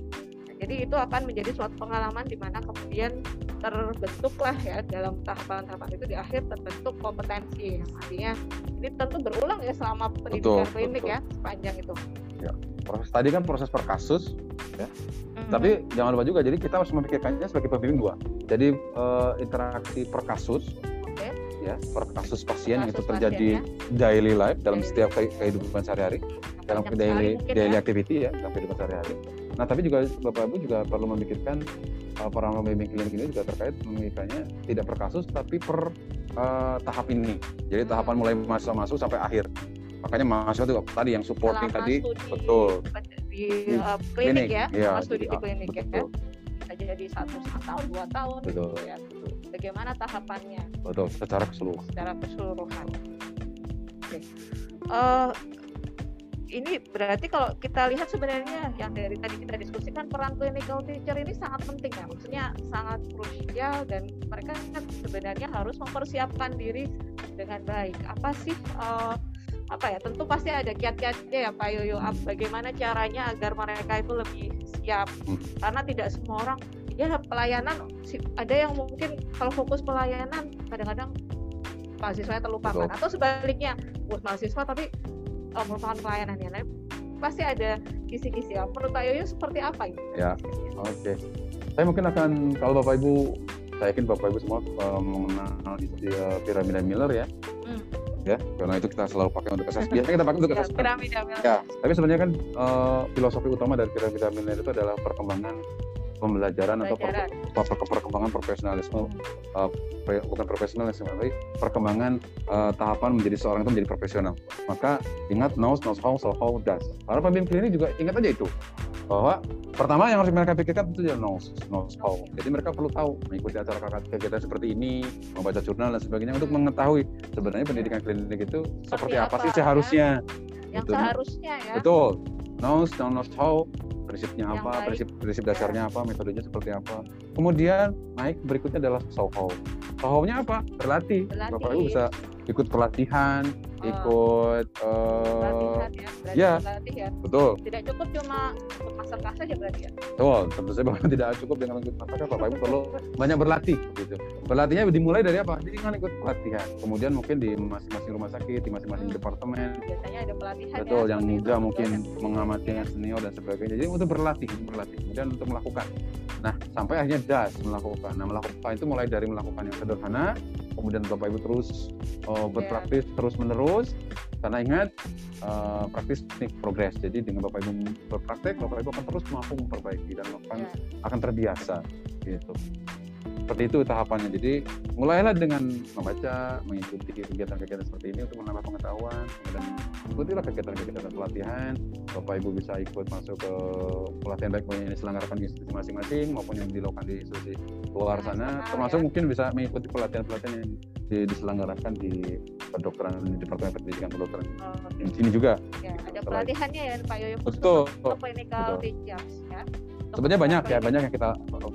jadi itu akan menjadi suatu pengalaman di mana kemudian terbentuklah ya dalam tahapan-tahapan itu di akhir terbentuk kompetensi yang artinya ini tentu berulang ya selama pendidikan betul, klinik betul. ya sepanjang itu. Ya, proses tadi kan proses per kasus ya. Mm-hmm. Tapi jangan lupa juga jadi kita harus memikirkannya sebagai pembimbing dua. Jadi uh, interaksi per kasus okay. ya, per kasus pasien kasus yang itu terjadi pasien, ya. daily life dalam daily. setiap kehidupan sehari-hari dalam daily daily ya. activity ya dalam kehidupan sehari-hari Nah, tapi juga Bapak Ibu juga perlu memikirkan uh, para pembimbing klinik ini juga terkait memikirkannya tidak per kasus tapi per uh, tahap ini. Jadi tahapan mulai mahasiswa masuk sampai akhir. Makanya mahasiswa itu tadi yang supporting Selama tadi betul di uh, klinik, klinik ya, ya studi di klinik ya. betul. ya. Bisa jadi satu, tahun, dua tahun. Betul. Gitu ya. Bagaimana tahapannya? Betul, secara keseluruhan. Secara keseluruhan. Oke. Okay. Uh, ini berarti kalau kita lihat sebenarnya yang dari tadi kita diskusikan peran clinical teacher ini sangat penting ya. Maksudnya sangat krusial dan mereka kan sebenarnya harus mempersiapkan diri dengan baik. Apa sih uh, apa ya tentu pasti ada kiat-kiatnya ya Pak Yoyo. Bagaimana caranya agar mereka itu lebih siap? Hmm. karena tidak semua orang ya pelayanan ada yang mungkin kalau fokus pelayanan kadang-kadang mahasiswa terlupakan. Betul. atau sebaliknya buat mahasiswa tapi uh, merupakan pelayanan ya. Pasti ada kisi-kisi ya. Menurut Pak Yoyo seperti apa itu? Ya, oke. Okay. Saya mungkin akan kalau Bapak Ibu, saya yakin Bapak Ibu semua uh, mengenal istilah piramida Miller ya. Hmm. Ya, karena itu kita selalu pakai untuk SS. Biasanya kita pakai untuk SS. Ya, piramida Miller. Ya, tapi sebenarnya kan uh, filosofi utama dari piramida Miller itu adalah perkembangan pembelajaran, atau per, per, perkembangan profesionalisme uh, bukan profesionalisme tapi perkembangan uh, tahapan menjadi seorang itu menjadi profesional. Maka ingat knows knows how so how does para pemimpin klinik juga ingat aja itu bahwa pertama yang harus mereka pikirkan itu adalah knows knows how jadi mereka perlu tahu mengikuti acara kegiatan seperti ini membaca jurnal dan sebagainya untuk mengetahui sebenarnya pendidikan klinik itu seperti, seperti apa, apa sih seharusnya. Yang gitu. seharusnya ya. Betul. Knows knows how prinsipnya apa, prinsip prinsip dasarnya apa, metodenya seperti apa. Kemudian naik berikutnya adalah soho. Soho-nya apa? Berlatih. Berlatih. Bapak Ibu bisa ikut pelatihan. Ikut uh, ya, ya. ya. Betul. Tidak cukup cuma ikut master saja berarti ya. Betul, tentu saja bahwa tidak cukup dengan ikut master Bapak Ibu perlu banyak berlatih gitu. Berlatihnya dimulai dari apa? Jadi kan ikut pelatihan. Kemudian mungkin di masing-masing rumah sakit, di masing-masing hmm. departemen. Biasanya ada pelatihan. Betul, ya, yang muda mungkin ya. mengamati yang senior dan sebagainya. Jadi untuk berlatih, berlatih. Kemudian untuk melakukan. Nah, sampai akhirnya das melakukan. Nah, melakukan itu mulai dari melakukan yang sederhana, kemudian Bapak Ibu terus uh, berpraktis yeah. terus menerus karena ingat uh, praktis teknik progres jadi dengan Bapak Ibu berpraktek Bapak Ibu akan terus mampu memperbaiki dan akan yeah. akan terbiasa gitu seperti itu tahapannya. Jadi mulailah dengan membaca, mengikuti kegiatan-kegiatan seperti ini untuk menambah pengetahuan, dan ikutilah kegiatan-kegiatan pelatihan. Bapak Ibu bisa ikut masuk ke pelatihan baik yang diselenggarakan di institusi masing-masing maupun yang dilakukan di institusi luar sana. Termasuk mungkin bisa mengikuti pelatihan-pelatihan yang diselenggarakan di kedokteran di Departemen Pendidikan Kedokteran. Oh. Di sini juga. Ya, ada pelatihannya ya Pak Yoyo. Betul. Clinical teachers ya. Sebenarnya banyak ya, banyak yang kita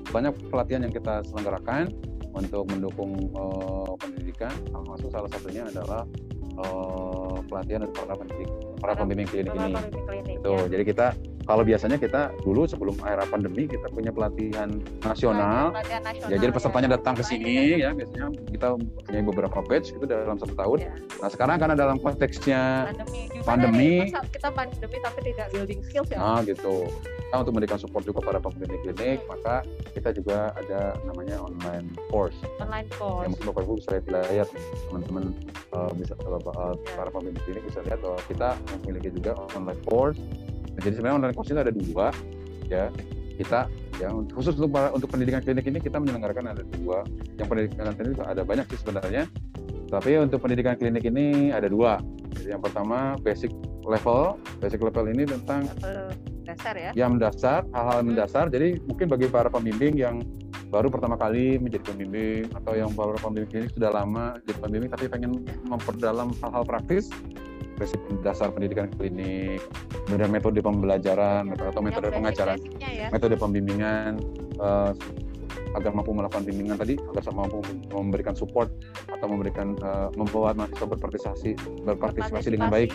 banyak pelatihan yang kita selenggarakan untuk mendukung uh, pendidikan. Termasuk salah satunya adalah uh, pelatihan untuk para pendidik, para pembimbing klinik ini. Klinik, itu. Ya. Jadi kita kalau biasanya kita dulu sebelum era pandemi kita punya pelatihan nasional. Pelatihan nasional ya, jadi pesertanya ya. datang ke sini ya biasanya kita punya beberapa batch itu dalam satu tahun. Ya. Nah sekarang karena dalam konteksnya pandemi, pandemi kita pandemi tapi tidak building skills ya. Nah gitu. Untuk memberikan support juga pada pembimbing klinik, maka kita juga ada namanya online course. Online course. Yang mungkin Bapak Ibu bisa lihat teman-teman uh, bisa uh, para pembimbing klinik bisa lihat bahwa kita memiliki juga online course Nah, jadi sebenarnya online course itu ada dua ya. Kita ya khusus untuk untuk pendidikan klinik ini kita menyelenggarakan ada dua yang pendidikan klinik ada banyak sih sebenarnya tapi untuk pendidikan klinik ini ada dua jadi yang pertama basic level basic level ini tentang dasar ya? Yang mendasar hal-hal hmm. mendasar. Jadi mungkin bagi para pembimbing yang baru pertama kali menjadi pembimbing atau yang baru pembimbing ini sudah lama jadi pembimbing tapi pengen memperdalam hal-hal praktis basic dasar pendidikan klinik, kemudian metode pembelajaran atau metode pengajaran, ya. metode pembimbingan uh, agar mampu melakukan bimbingan tadi, agar mampu memberikan support atau memberikan uh, membuat mahasiswa berpartisipasi berpartisipasi dengan baik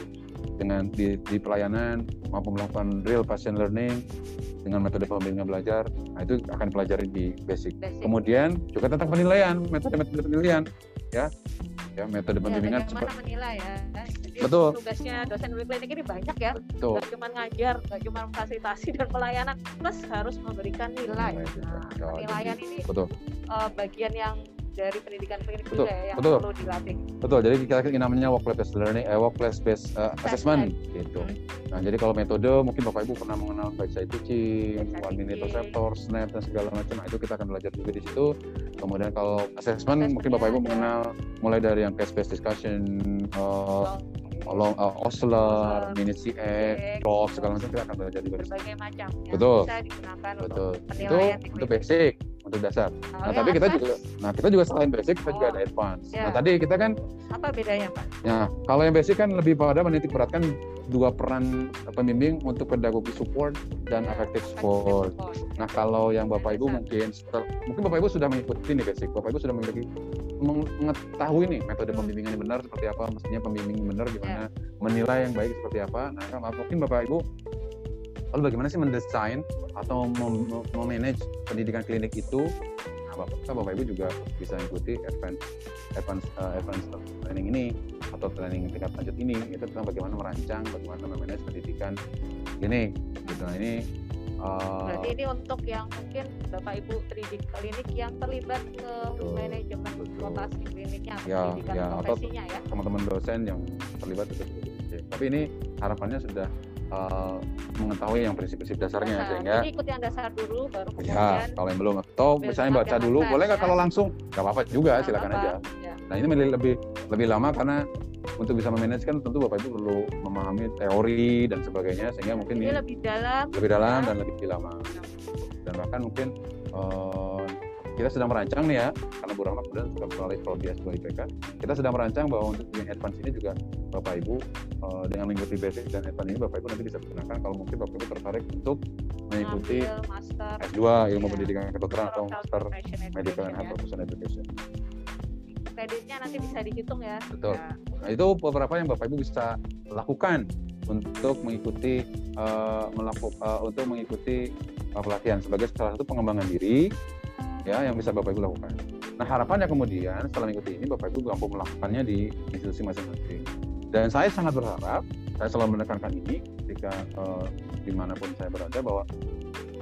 dengan di, di pelayanan mampu melakukan real patient learning dengan metode pembimbingan belajar nah itu akan dipelajari di basic. basic. Kemudian juga tentang penilaian metode-metode penilaian ya. Ya metode pembimbingan ya, bagaimana menilai ya. Jadi betul. tugasnya dosen klinik ini banyak ya. Betul. Gak cuma ngajar gak cuma fasilitasi dan pelayanan plus harus memberikan nilai. Nah, penilaian ini betul. Uh, bagian yang dari pendidikan klinik betul, juga ya yang betul. perlu dilatih. Betul. Jadi kita namanya workplace based learning, eh, workplace based uh, assessment gitu. Hmm. Nah, jadi kalau metode mungkin Bapak Ibu pernah mengenal baca itu teaching, one minute receptor, snap dan segala macam. Nah, itu kita akan belajar juga di situ. Kemudian kalau assessment, assessment mungkin Bapak Ibu mengenal mulai dari yang case based discussion, uh, long, uh, Osler, Mini CX, Drop segala macam kita akan belajar juga. Berbagai macam. Betul. Bisa digunakan Betul. untuk itu untuk basic untuk dasar. Oh, nah, tapi kita juga nah kita juga selain basic kita oh. juga ada oh, advance. Ya. Nah, tadi kita kan apa bedanya, Pak? Ya, kalau yang basic kan lebih pada menitik beratkan dua peran pembimbing untuk pedagogi support dan ya, effective support. support. Nah, kalau yang Bapak Ibu mungkin mungkin Bapak Ibu sudah mengikuti nih basic. Bapak Ibu sudah memiliki mengetahui nih metode hmm. pembimbingan yang benar seperti apa, mestinya pembimbing benar gimana, ya. menilai yang baik seperti apa. Nah, mungkin Bapak Ibu lalu bagaimana sih mendesain atau memanage pendidikan klinik itu? Nah, bapak, bapak ibu juga bisa ikuti advance advance uh, advance training ini atau training tingkat lanjut ini. Itu tentang bagaimana merancang bagaimana memanage pendidikan klinik. Gitu. Nah ini Uh, Berarti ini untuk yang mungkin Bapak Ibu tridik klinik yang terlibat ke betul, manajemen rotasi kliniknya atau ya, pendidikan ya, profesinya ya. Teman-teman dosen yang terlibat itu. Tapi ini harapannya sudah uh, mengetahui yang prinsip-prinsip dasarnya nah, sehingga jadi ikut yang dasar dulu baru ya, kemudian ya kalau yang belum atau misalnya baca dulu boleh nggak ya. kalau langsung nggak apa-apa juga gak silakan apa, aja ya. nah ini lebih lebih lama karena untuk bisa memanage kan tentu bapak ibu perlu memahami teori dan sebagainya sehingga mungkin ini, ini lebih dalam lebih dalam ya. dan lebih lama dan bahkan mungkin uh, kita sedang merancang nih ya karena Bu Rahmat kemudian sudah melalui prodi S2 IPK kita sedang merancang bahwa untuk yang advance ini juga Bapak Ibu uh, dengan mengikuti basic dan advance ini Bapak Ibu nanti bisa gunakan kalau mungkin Bapak Ibu tertarik untuk mengikuti S2 ilmu ya. pendidikan kedokteran atau master medical and health professional education kreditnya nanti bisa dihitung ya. Betul. Ya. Nah, itu beberapa yang Bapak Ibu bisa lakukan untuk mengikuti uh, melakukan uh, untuk mengikuti pelatihan sebagai salah satu pengembangan diri ya yang bisa Bapak Ibu lakukan. Nah harapannya kemudian setelah mengikuti ini Bapak Ibu mampu melakukannya di institusi masing-masing. Dan saya sangat berharap, saya selalu menekankan ini ketika uh, di mana pun saya berada bahwa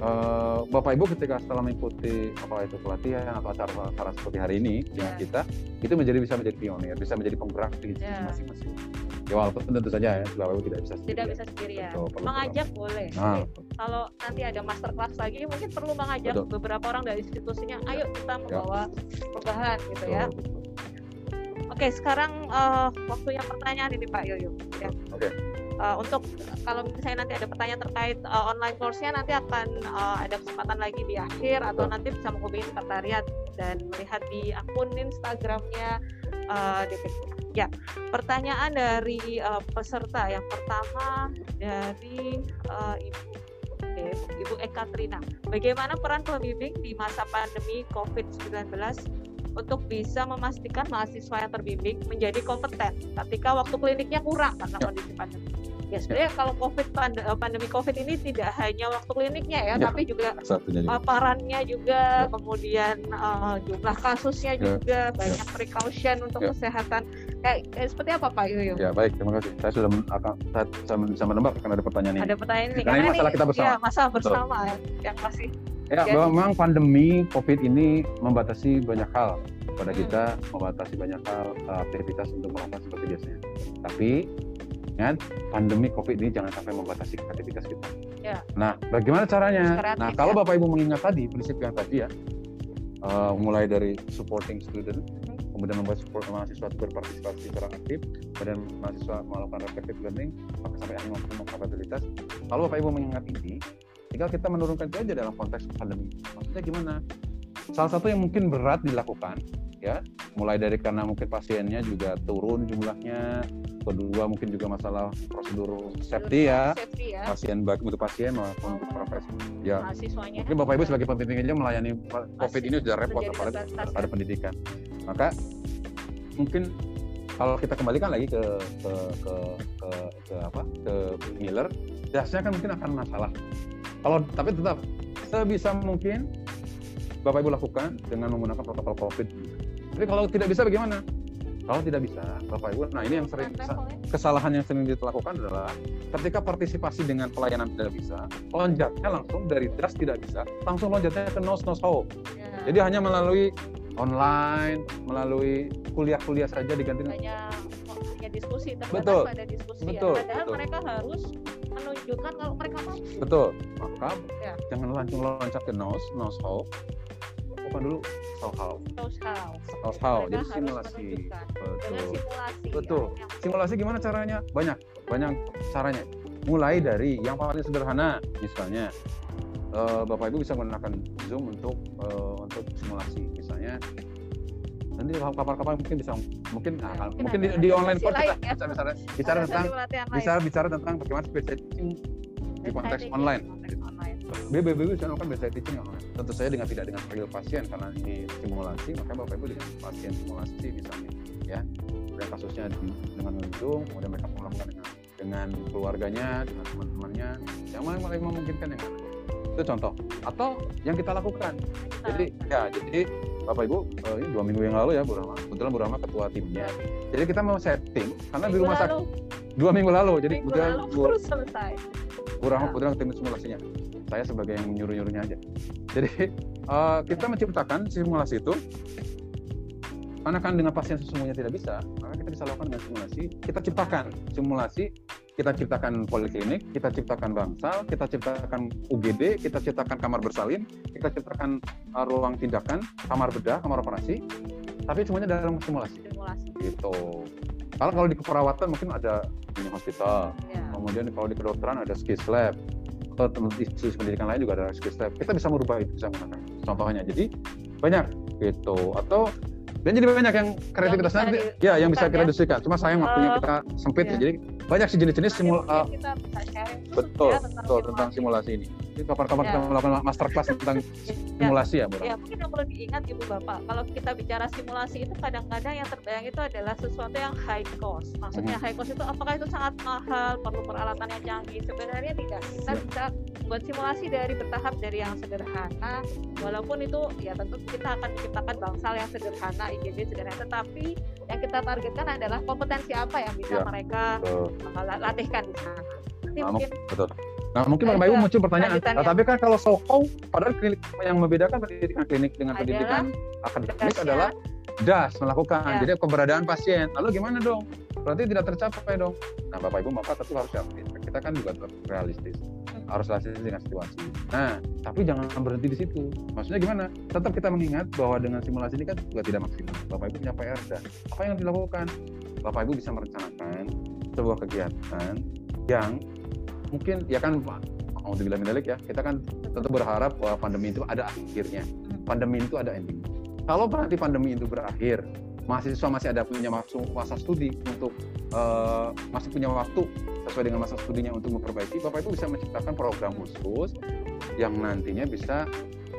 uh, Bapak Ibu ketika setelah mengikuti apa itu pelatihan atau acara-acara seperti hari ini yeah. dengan kita, itu menjadi bisa menjadi pionir, bisa menjadi penggerak di institusi yeah. masing-masing ya walaupun tentu saja ya tidak bisa sendiri tidak bisa sendiri ya Betul, mengajak perlu. boleh nah, kalau nanti ada master class lagi mungkin perlu mengajak Betul. beberapa orang dari institusinya ayo kita ya. membawa ya. perubahan gitu ya Oke, sekarang uh, waktunya pertanyaan ini Pak Yoyo. Ya. Oke. Uh, untuk kalau misalnya nanti ada pertanyaan terkait uh, online course-nya nanti akan uh, ada kesempatan lagi di akhir atau nanti bisa menghubungi sekretariat dan melihat di akun Instagramnya uh, DPK. Ya, pertanyaan dari uh, peserta yang pertama dari uh, Ibu okay, Ibu Eka Trina. Bagaimana peran pembimbing di masa pandemi COVID-19 untuk bisa memastikan mahasiswa yang terbimbing menjadi kompeten ketika waktu kliniknya kurang karena ya. kondisi pandemi? Ya sebenarnya kalau covid eh, pandemi covid ini tidak hanya waktu kliniknya ya, ya tapi juga paparannya juga ya. kemudian uh, jumlah kasusnya ya. juga banyak precaution untuk ya. kesehatan kayak, kayak seperti apa Pak Yoyo? Ya baik terima kasih saya sudah akan saya, bisa menebak akan ada pertanyaan ini. Ada pertanyaan ini karena, karena ini masalah kita bersama. Ya, masalah bersama ya, yang masih Ya, jadi, memang pandemi COVID ini membatasi banyak hal pada hmm. kita, membatasi banyak hal eh, aktivitas untuk melakukan seperti biasanya. Tapi kan pandemi covid ini jangan sampai membatasi aktivitas kita Ya. Nah, bagaimana caranya? Kreatif, nah, kalau ya. Bapak Ibu mengingat tadi prinsip yang tadi ya, eh, mulai dari supporting student, kemudian membuat support mahasiswa berpartisipasi secara aktif, kemudian mahasiswa melakukan reflective learning, bahkan sampai akhirnya membangun kapabilitas. Kalau Bapak Ibu mengingat ini, tinggal kita menurunkan itu aja dalam konteks pandemi. Maksudnya gimana? Salah satu yang mungkin berat dilakukan, ya, mulai dari karena mungkin pasiennya juga turun jumlahnya, kedua mungkin juga masalah prosedur safety ya, Safety ya. pasien baik untuk pasien maupun untuk profesi. Ya, mungkin Bapak Ibu sebagai pembimbing aja melayani COVID ini sudah repot apalagi terbatas, ada ya. pendidikan. Maka mungkin kalau kita kembalikan lagi ke ke ke ke, ke apa ke Miller, dasnya kan mungkin akan masalah. Kalau tapi tetap sebisa mungkin Bapak Ibu lakukan dengan menggunakan protokol COVID. Tapi kalau tidak bisa bagaimana? Kalau tidak bisa, Bapak Ibu, nah ini yang sering Levelnya. kesalahan yang sering dilakukan adalah ketika partisipasi dengan pelayanan tidak bisa, lonjatnya langsung dari das tidak bisa, langsung lonjatnya ke nos nos how. Ya. Jadi hanya melalui online, melalui kuliah-kuliah saja diganti. hanya hanya diskusi terbatas Betul. pada diskusi Betul, ya. Padahal betul. mereka harus menunjukkan kalau mereka mampu. Betul. Maka Ya. jangan langsung loncat ke nos, nos how. Bukan dulu so how, Terus how. so how. Mereka Jadi simulasi. Betul. simulasi. Betul. ya, yang- Simulasi gimana caranya? Banyak, banyak caranya. Mulai dari yang paling sederhana, misalnya eh, Bapak Ibu bisa menggunakan Zoom untuk eh, untuk simulasi, misalnya nanti kapan-kapan mungkin bisa mungkin Ya, mungkin mungkin, di, di online course kita ya. bisa bicara bicara tentang bisa bicara tentang bagaimana teaching di konteks online. Online. BBB bisa melakukan bedside teaching online. Tentu saja dengan tidak dengan real pasien karena ini simulasi, maka Bapak Ibu dengan pasien simulasi misalnya ya. Dan kasusnya di, dengan Zoom, kemudian mereka melakukan dengan dengan keluarganya, dengan teman-temannya, yang mana paling memungkinkan yang mana. Itu contoh. Atau yang kita lakukan. Jadi ya, jadi Bapak Ibu eh, ini dua minggu yang lalu ya Bu Rahma. Kebetulan Bu Rahma ketua timnya. Jadi kita mau setting karena di rumah sakit dua minggu lalu. Jadi minggu kebetulan lalu Bu, baru selesai. Bu Rahma Ya. kebetulan tim simulasinya. Saya sebagai yang nyuruh-nyuruhnya aja. Jadi eh, kita menciptakan simulasi itu karena kan dengan pasien sesungguhnya tidak bisa, maka kita bisa lakukan dengan simulasi. Kita ciptakan simulasi, kita ciptakan poliklinik, kita ciptakan bangsal, kita ciptakan UGD, kita ciptakan kamar bersalin, kita ciptakan eh, ruang tindakan, kamar bedah, kamar operasi, tapi semuanya dalam simulasi. Simulasi. Gitu. Kalau kalau di keperawatan mungkin ada mini hospital, Ya. kemudian kalau di kedokteran ada skills lab atau teman institusi pendidikan lain juga ada skills lab kita bisa merubah itu bisa menggunakan contohnya. Jadi banyak gitu. Atau dan jadi banyak yang kreativitas bisa nanti. di- ya yang bisa kita ya. diskusikan. Cuma sayang waktunya kita sempit. Iya. ya jadi banyak sih jenis-jenis simul uh, betul ya betul tentang simulasi ini kapan-kapan Ya. kita melakukan masterclass tentang simulasi ya Bu Ya mungkin yang perlu diingat ibu bapak, kalau kita bicara simulasi itu kadang-kadang yang terbayang itu adalah sesuatu yang high cost. Maksudnya Mhm. high cost itu apakah itu sangat mahal, perlu peralatan yang canggih? Sebenarnya tidak. Kita Ya. bisa buat simulasi dari bertahap dari yang sederhana, walaupun itu ya tentu kita akan menciptakan bangsal yang sederhana, IGD sederhana, tetapi yang kita targetkan adalah kompetensi apa yang bisa Ya. mereka uh, latihkan di sana. Nanti Nah, mungkin betul nah mungkin Nah, Bapak Ibu itu muncul pertanyaan. nah, tapi kan kalau Soho padahal klinik yang membedakan pendidikan klinik dengan Adalah pendidikan akademik dasnya. adalah das melakukan. Ya. jadi keberadaan pasien. Lalu gimana dong? Berarti tidak tercapai dong. Nah bapak ibu maka tentu harus realistis kita kan juga realistis. Harus realistis dengan situasi. Nah tapi jangan berhenti di situ. Maksudnya gimana? Tetap kita mengingat bahwa dengan simulasi ini kan juga tidak maksimal. Bapak ibu punya PR dan apa yang dilakukan? Bapak ibu bisa merencanakan sebuah kegiatan yang mungkin ya kan mau dibilang mendelik ya kita kan tentu berharap bahwa pandemi itu ada akhirnya. Pandemi itu ada ending. Kalau nanti pandemi itu berakhir mahasiswa masih ada punya masa, masa studi untuk eh, masih punya waktu sesuai dengan masa studinya untuk memperbaiki bapak ibu bisa menciptakan program khusus yang nantinya bisa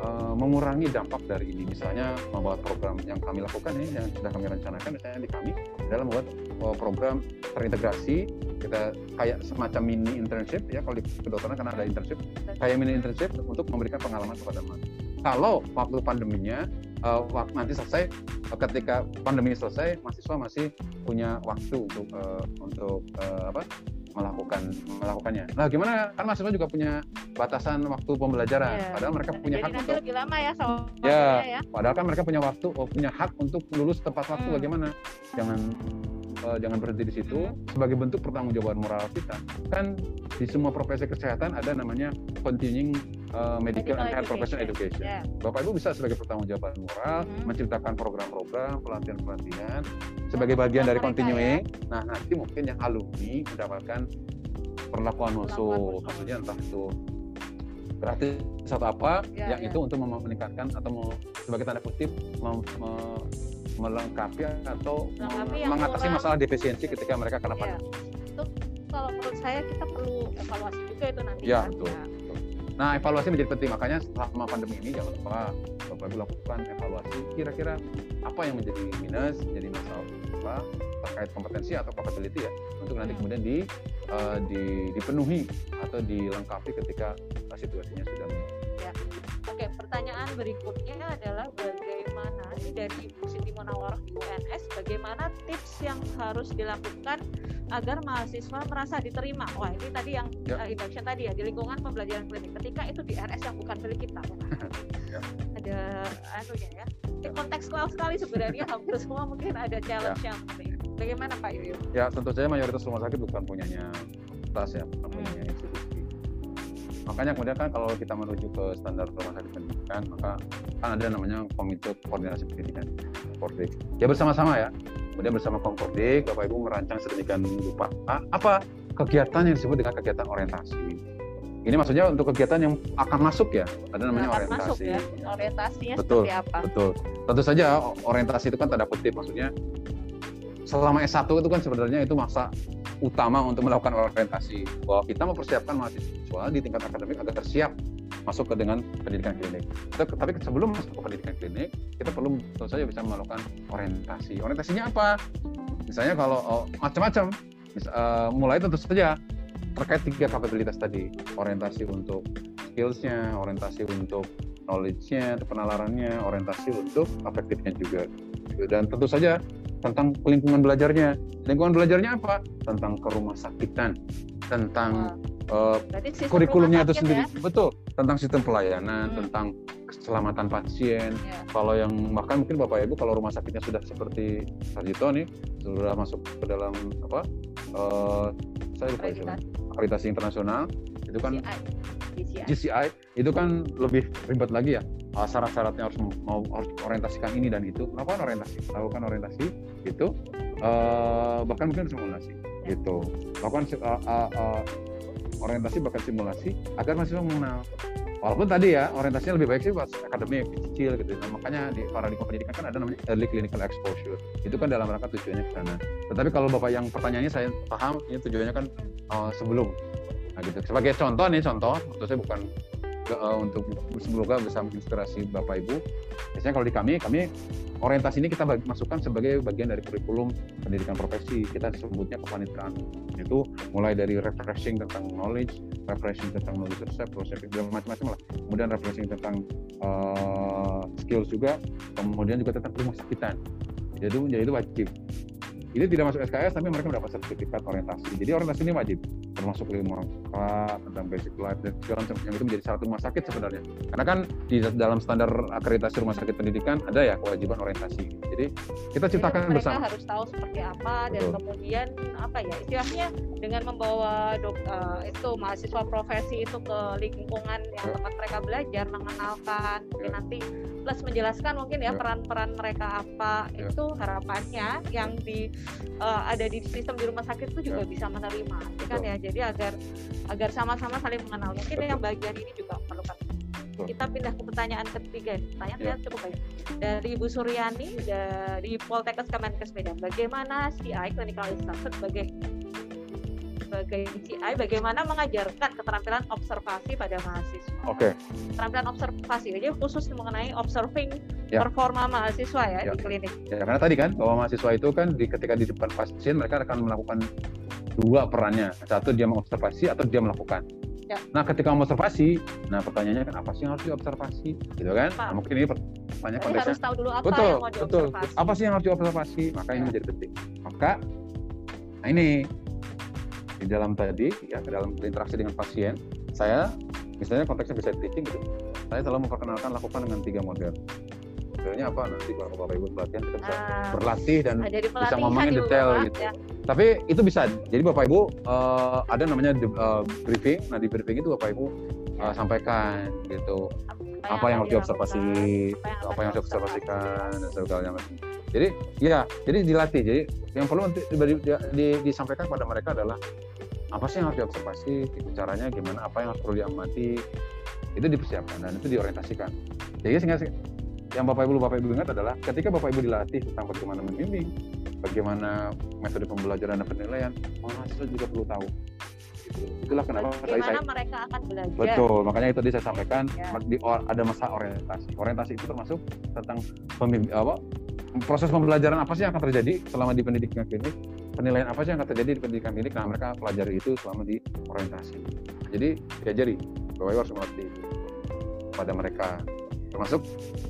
eh, mengurangi dampak dari ini. Misalnya membuat program yang kami lakukan ini yang sudah kami rencanakan misalnya di kami adalah membuat eh, program terintegrasi. Kita kayak semacam mini internship ya kalau di kedokteran karena ada internship. Kayak mini internship untuk memberikan pengalaman kepada mahasiswa. Kalau waktu pandeminya eh, waktu nanti selesai ketika pandemi selesai mahasiswa masih punya waktu untuk untuk apa melakukan melakukannya. Nah, gimana kan mahasiswa juga punya batasan waktu pembelajaran. Iya. Padahal mereka punya jadi hak untuk lebih lama ya soalnya Ya. ya. padahal kan mereka punya waktu oh, punya hak untuk lulus tepat waktu Hmm. bagaimana? Jangan uh, jangan berhenti di situ sebagai bentuk pertanggungjawaban moral kita kan di semua profesi kesehatan ada namanya continuing uh, medical, medical and health professional education. Yeah. Bapak Ibu bisa sebagai pertanggungjawaban moral mm-hmm. menciptakan program-program pelatihan-pelatihan sebagai bagian dari continuing. Ya. Nah nanti mungkin yang alumni mendapatkan perlakuan musuh, maksudnya entah itu gratis atau apa ya, yang ya. itu untuk meningkatkan atau sebagai tanda kutip mem, me, melengkapi atau melengkapi mengatasi masalah defisiensi ketika mereka kena ya. Kalau menurut saya kita perlu evaluasi juga itu nanti. Ya, kan? betul. Ya. Nah, evaluasi menjadi penting. Makanya selama pandemi ini jangan lupa Bapak Ibu lakukan evaluasi kira-kira apa yang menjadi minus, menjadi masalah terkait kompetensi atau capability ya untuk nanti hmm. kemudian di, uh, di dipenuhi atau dilengkapi ketika situasinya sudah ya. Oke, pertanyaan berikutnya adalah bagaimana sih dari Siti Munawar di UNS bagaimana tips yang harus dilakukan agar mahasiswa merasa diterima. Wah, ini tadi yang ya. uh, induction tadi ya di lingkungan pembelajaran klinik. Ketika itu di RS yang bukan milik kita. ya. Ada anunya ya. Ini kontekstual sekali sebenarnya hampir semua mungkin ada challenge ya. yang Bagaimana Pak Yuyu? Ya, tentu saja mayoritas rumah sakit bukan punyanya tas ya, bukan hmm. punyanya institusi. Makanya kemudian kan kalau kita menuju ke standar rumah sakit pendidikan, maka kan ada namanya komite koordinasi pendidikan, Kordik. Ya bersama-sama ya, kemudian bersama Komkordik Bapak Ibu merancang sedemikian rupa apa kegiatan yang disebut dengan kegiatan orientasi. Ini maksudnya untuk kegiatan yang akan masuk ya? Ada namanya akan orientasi. masuk ya. orientasinya betul, seperti apa? betul. Tentu saja orientasi itu kan tanda kutip maksudnya selama S1 itu kan sebenarnya itu masa utama untuk melakukan orientasi bahwa kita mempersiapkan mahasiswa di tingkat akademik agar siap masuk ke dengan pendidikan klinik. Tapi sebelum masuk ke pendidikan klinik, kita perlu tentu saja bisa melakukan orientasi. Orientasinya apa? Misalnya kalau oh, macam-macam, uh, mulai tentu saja terkait tiga kapabilitas tadi, orientasi untuk skillsnya, orientasi untuk knowledge-nya, penalarannya, orientasi untuk efektifnya juga. Dan tentu saja tentang lingkungan belajarnya. Lingkungan belajarnya apa? Tentang kerumah sakitan, tentang uh, kurikulumnya itu sendiri. Ya? Betul, tentang sistem pelayanan, hmm. tentang keselamatan pasien. Yeah. Kalau yang bahkan mungkin Bapak Ibu kalau rumah sakitnya sudah seperti Sarjito nih, sudah masuk ke dalam apa? Uh, saya lupa itu. Akreditasi internasional itu kan GCI. GCI itu kan lebih ribet lagi ya uh, syarat-syaratnya harus mau harus orientasikan ini dan itu. Melakukan orientasi? Lakukan orientasi? Itu uh, bahkan mungkin simulasi. Gitu. Lakukan uh, uh, uh, orientasi bahkan simulasi agar mahasiswa mengenal. Walaupun tadi ya orientasinya lebih baik sih pas akademik kecil gitu. Nah, makanya di paradigma pendidikan kan ada namanya early clinical exposure. Itu kan dalam rangka tujuannya ke sana. Tetapi kalau bapak yang pertanyaannya saya paham ini tujuannya kan uh, sebelum. Nah gitu. Sebagai contoh nih contoh untuk saya bukan uh, untuk semoga bisa menginspirasi Bapak Ibu. Biasanya kalau di kami, kami orientasi ini kita masukkan sebagai bagian dari kurikulum pendidikan profesi. Kita disebutnya kepanitiaan. Itu mulai dari refreshing tentang knowledge, refreshing tentang knowledge research, proses macam-macam lah. Kemudian refreshing tentang uh, skills juga, kemudian juga tentang rumah sakitan. Jadi, jadi itu wajib. Ini tidak masuk SKS, tapi mereka mendapat sertifikat orientasi. Jadi orientasi ini wajib termasuk lima angka tentang basic life dan segala macam yang itu menjadi syarat rumah sakit sebenarnya karena kan di dalam standar akreditasi rumah sakit pendidikan ada ya kewajiban orientasi jadi kita ciptakan jadi bersama harus tahu seperti apa dan Betul. kemudian apa ya istilahnya dengan membawa dok, uh, itu mahasiswa profesi itu ke lingkungan yang ya. tempat mereka belajar mengenalkan mungkin ya. nanti plus menjelaskan mungkin ya, ya. peran-peran ya. mereka apa ya. itu harapannya yang di uh, ada di sistem di rumah sakit itu juga ya. bisa menerima kan ya jadi agar agar sama-sama saling mengenal mungkin Betul. yang bagian ini juga perlukan kita pindah ke pertanyaan ketiga pertanyaan ya. cukup banyak dari Ibu Suryani dari Poltekkes Kemenkes Medan bagaimana CI clinical instructor sebagai sebagai CI bagaimana mengajarkan keterampilan observasi pada mahasiswa. Oke. Okay. Keterampilan observasi jadi khusus mengenai observing ya. performa mahasiswa ya, ya di klinik. Ya karena tadi kan bahwa mahasiswa itu kan di, ketika di depan pasien mereka akan melakukan dua perannya. Satu dia mengobservasi atau dia melakukan. Ya. Nah, ketika mengobservasi, nah pertanyaannya kan apa sih yang harus diobservasi, gitu kan? Nah, mungkin ini pertanyaan konteksnya. harus tahu dulu apa betul, yang mau diobservasi. Betul. Apa sih yang harus diobservasi? Maka ya. ini menjadi penting. Maka, nah ini di dalam tadi ya ke dalam interaksi dengan pasien, saya misalnya konteksnya bisa teaching gitu, saya selalu memperkenalkan lakukan dengan tiga model. detailnya apa nanti kalau bapak ibu pelatihan kita bisa Ah, berlatih dan bisa ngomongin juga, detail Pak, gitu. ya. Tapi itu bisa. Jadi Bapak Ibu eh, ada namanya eh, briefing. Nah di briefing itu Bapak Ibu eh, sampaikan gitu apa yang harus diobservasi, apa yang harus diobservasikan dan sebagainya. Jadi ya, jadi dilatih. Jadi yang perlu nanti di- di- di- disampaikan pada mereka adalah apa sih yang harus diobservasi, gitu, caranya gimana, apa yang harus perlu diamati, itu dipersiapkan dan itu diorientasikan. Jadi sehingga yang Bapak Ibu Bapak Ibu ingat adalah ketika Bapak Ibu dilatih tentang bagaimana membimbing, bagaimana metode pembelajaran dan penilaian, mahasiswa juga perlu tahu. Itulah kenapa tadi saya mereka akan belajar? betul, makanya itu tadi saya sampaikan Ya. di, ada masa orientasi. Orientasi itu termasuk tentang pembimbing apa proses pembelajaran apa sih yang akan terjadi selama di pendidikan klinik, penilaian apa sih yang akan terjadi di pendidikan klinik, nah mereka pelajari itu selama di orientasi. Jadi diajari bahwa harus mengerti pada mereka termasuk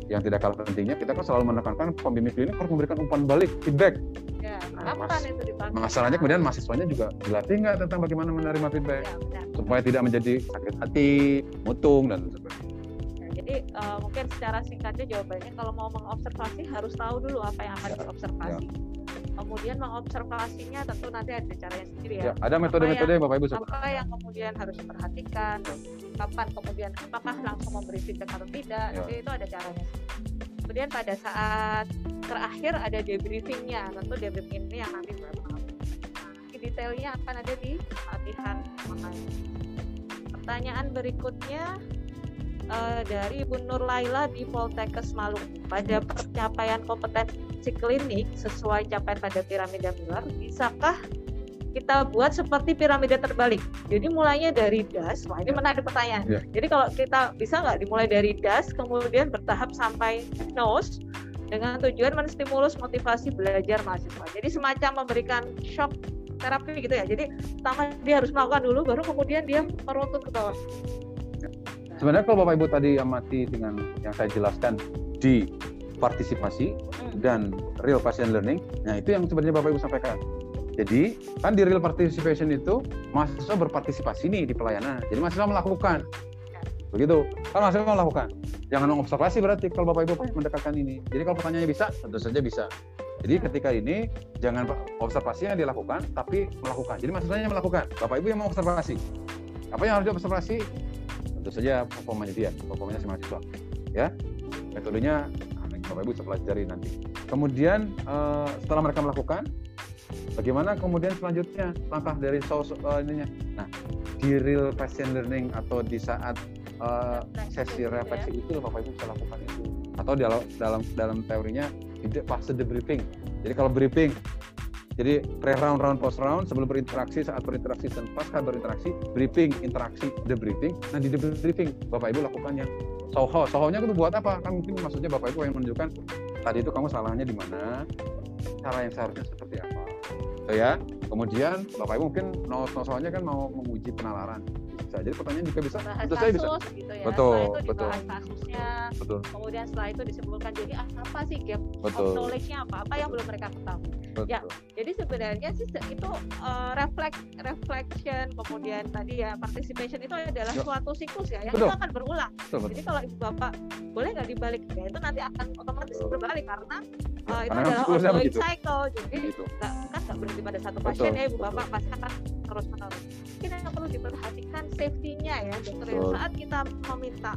yang tidak kalah pentingnya kita kan selalu menekankan pembimbing klinik harus memberikan umpan balik feedback Ya, Nah, kapan mas- itu dipakai? masalahnya kemudian mahasiswanya juga dilatih nggak tentang bagaimana menerima feedback Ya, benar. supaya tidak menjadi sakit hati mutung dan sebagainya Nah, jadi eh, mungkin secara singkatnya jawabannya kalau mau mengobservasi harus tahu dulu apa yang akan Ya, diobservasi. Kemudian mengobservasinya tentu nanti ada caranya sendiri ya. ya ada metode-metode yang bapak ibu Apa yang kemudian harus diperhatikan, kapan kemudian apakah langsung memberi feedback atau tidak, Ya. nanti itu ada caranya. Kemudian pada saat terakhir ada debriefingnya, tentu debriefing ini yang nanti berapa detailnya akan ada di latihan. Pertanyaan berikutnya eh, dari Ibu Nur Laila di Poltekkes Maluku. Pada pencapaian kompetensi klinik sesuai capaian pada piramida Miller, bisakah kita buat seperti piramida terbalik? Jadi mulainya dari das, wah ini menarik pertanyaan. Ya. Jadi kalau kita bisa nggak dimulai dari das, kemudian bertahap sampai nose dengan tujuan menstimulus motivasi belajar mahasiswa. Jadi semacam memberikan shock terapi gitu ya. Jadi pertama dia harus melakukan dulu, baru kemudian dia meruntut ke bawah. sebenarnya kalau bapak ibu tadi amati dengan yang saya jelaskan di partisipasi Hmm. dan real patient learning nah itu yang sebenarnya bapak ibu sampaikan jadi kan di real participation itu mahasiswa berpartisipasi nih di pelayanan. Jadi mahasiswa melakukan. Begitu. Kan mahasiswa melakukan. Jangan mengobservasi berarti kalau bapak ibu mendekatkan ini. Jadi kalau pertanyaannya bisa tentu saja bisa. Jadi ketika ini jangan observasi yang dilakukan tapi melakukan. Jadi mahasiswanya melakukan. Bapak ibu yang mau observasi apa yang harus diobservasi? Tentu saja performanya dia performanya si mahasiswa. Ya? Metodenya nah, bapak ibu bisa pelajari nanti. Kemudian eh, setelah mereka melakukan bagaimana kemudian selanjutnya? Langkah dari sos eh, ininya? Nah di real patient learning atau di saat Refleksi sesi gitu ya. refleksi itu bapak ibu bisa lakukan itu. Atau dalam dalam dalam teorinya di fase debriefing jadi kalau briefing jadi pre round round post round sebelum berinteraksi saat berinteraksi dan pasca berinteraksi briefing interaksi debriefing nah di debriefing bapak ibu lakukan yang soho sohonya itu buat apa? Kan mungkin maksudnya bapak ibu yang menunjukkan tadi itu kamu salahnya di mana? Cara yang seharusnya seperti apa ya kemudian bapak ibu mungkin no soalnya kan mau menguji penalaran bisa jadi pertanyaan juga bisa bahas tentu kasus bisa gitu ya. Betul, setelah itu betul. dibahas kasusnya, betul kemudian setelah itu disebutkan jadi ah, apa sih gap of betul knowledge-nya apa? Apa yang belum mereka ketahui? betul Ya. Jadi sebenarnya sih itu uh, reflect reflection kemudian tadi ya participation itu adalah Ya. suatu siklus ya yang Betul. itu akan berulang. betul, betul. Jadi kalau ibu bapak boleh nggak dibalik ya itu nanti akan otomatis Betul. berbalik karena uh, itu Karena adalah ongoing begitu. cycle. Jadi Gitu. nggak kan nggak berhenti pada satu Betul, pasien ya ibu betul. bapak pasti akan terus menerus. Mungkin yang perlu diperhatikan safety-nya ya dokter ya. Saat kita meminta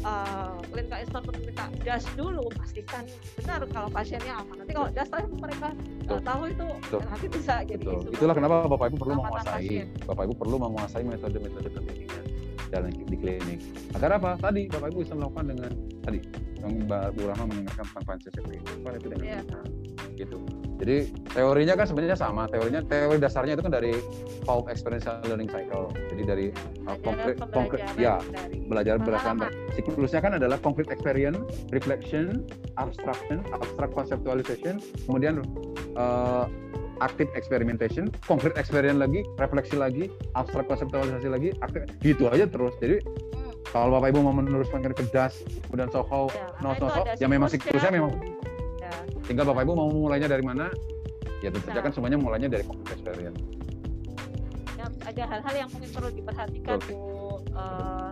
uh, clinical instrument untuk minta das dulu pastikan benar kalau pasiennya aman. Nanti kalau das tapi mereka nggak Betul. tahu itu Betul. nanti bisa jadi Betul. isu. Itulah kenapa Bapak Ibu perlu menguasai, pasien. Bapak Ibu perlu menguasai metode-metode pendidikan dalam di klinik. Agar apa? Tadi Bapak Ibu bisa melakukan dengan tadi yang Mbak Bu Rahma mengingatkan tentang pancasila. Lakukan itu dengan Iya. benar. gitu. Jadi teorinya kan sebenarnya sama. Teorinya teori dasarnya itu kan dari PAUP Experiential Learning Cycle. Jadi dari uh, konkret, konkret, ya dari belajar berdasarkan pengalaman. siklusnya kan adalah concrete experience, reflection, abstraction, abstract conceptualization, kemudian uh, active experimentation, concrete experience lagi, refleksi lagi, abstract conceptualisasi lagi, aktif, gitu aja terus. Jadi Hmm, kalau Bapak Ibu mau meneruskan ke das, kemudian Soho, ya, no Soho, ya memang siklusnya. siklusnya memang Ya. tinggal Bapak Ibu mau mulainya dari mana, ya tentu saja Bisa. kan semuanya mulainya dari concrete experience. Ya, ada hal-hal yang mungkin perlu diperhatikan Betul. Bu eh.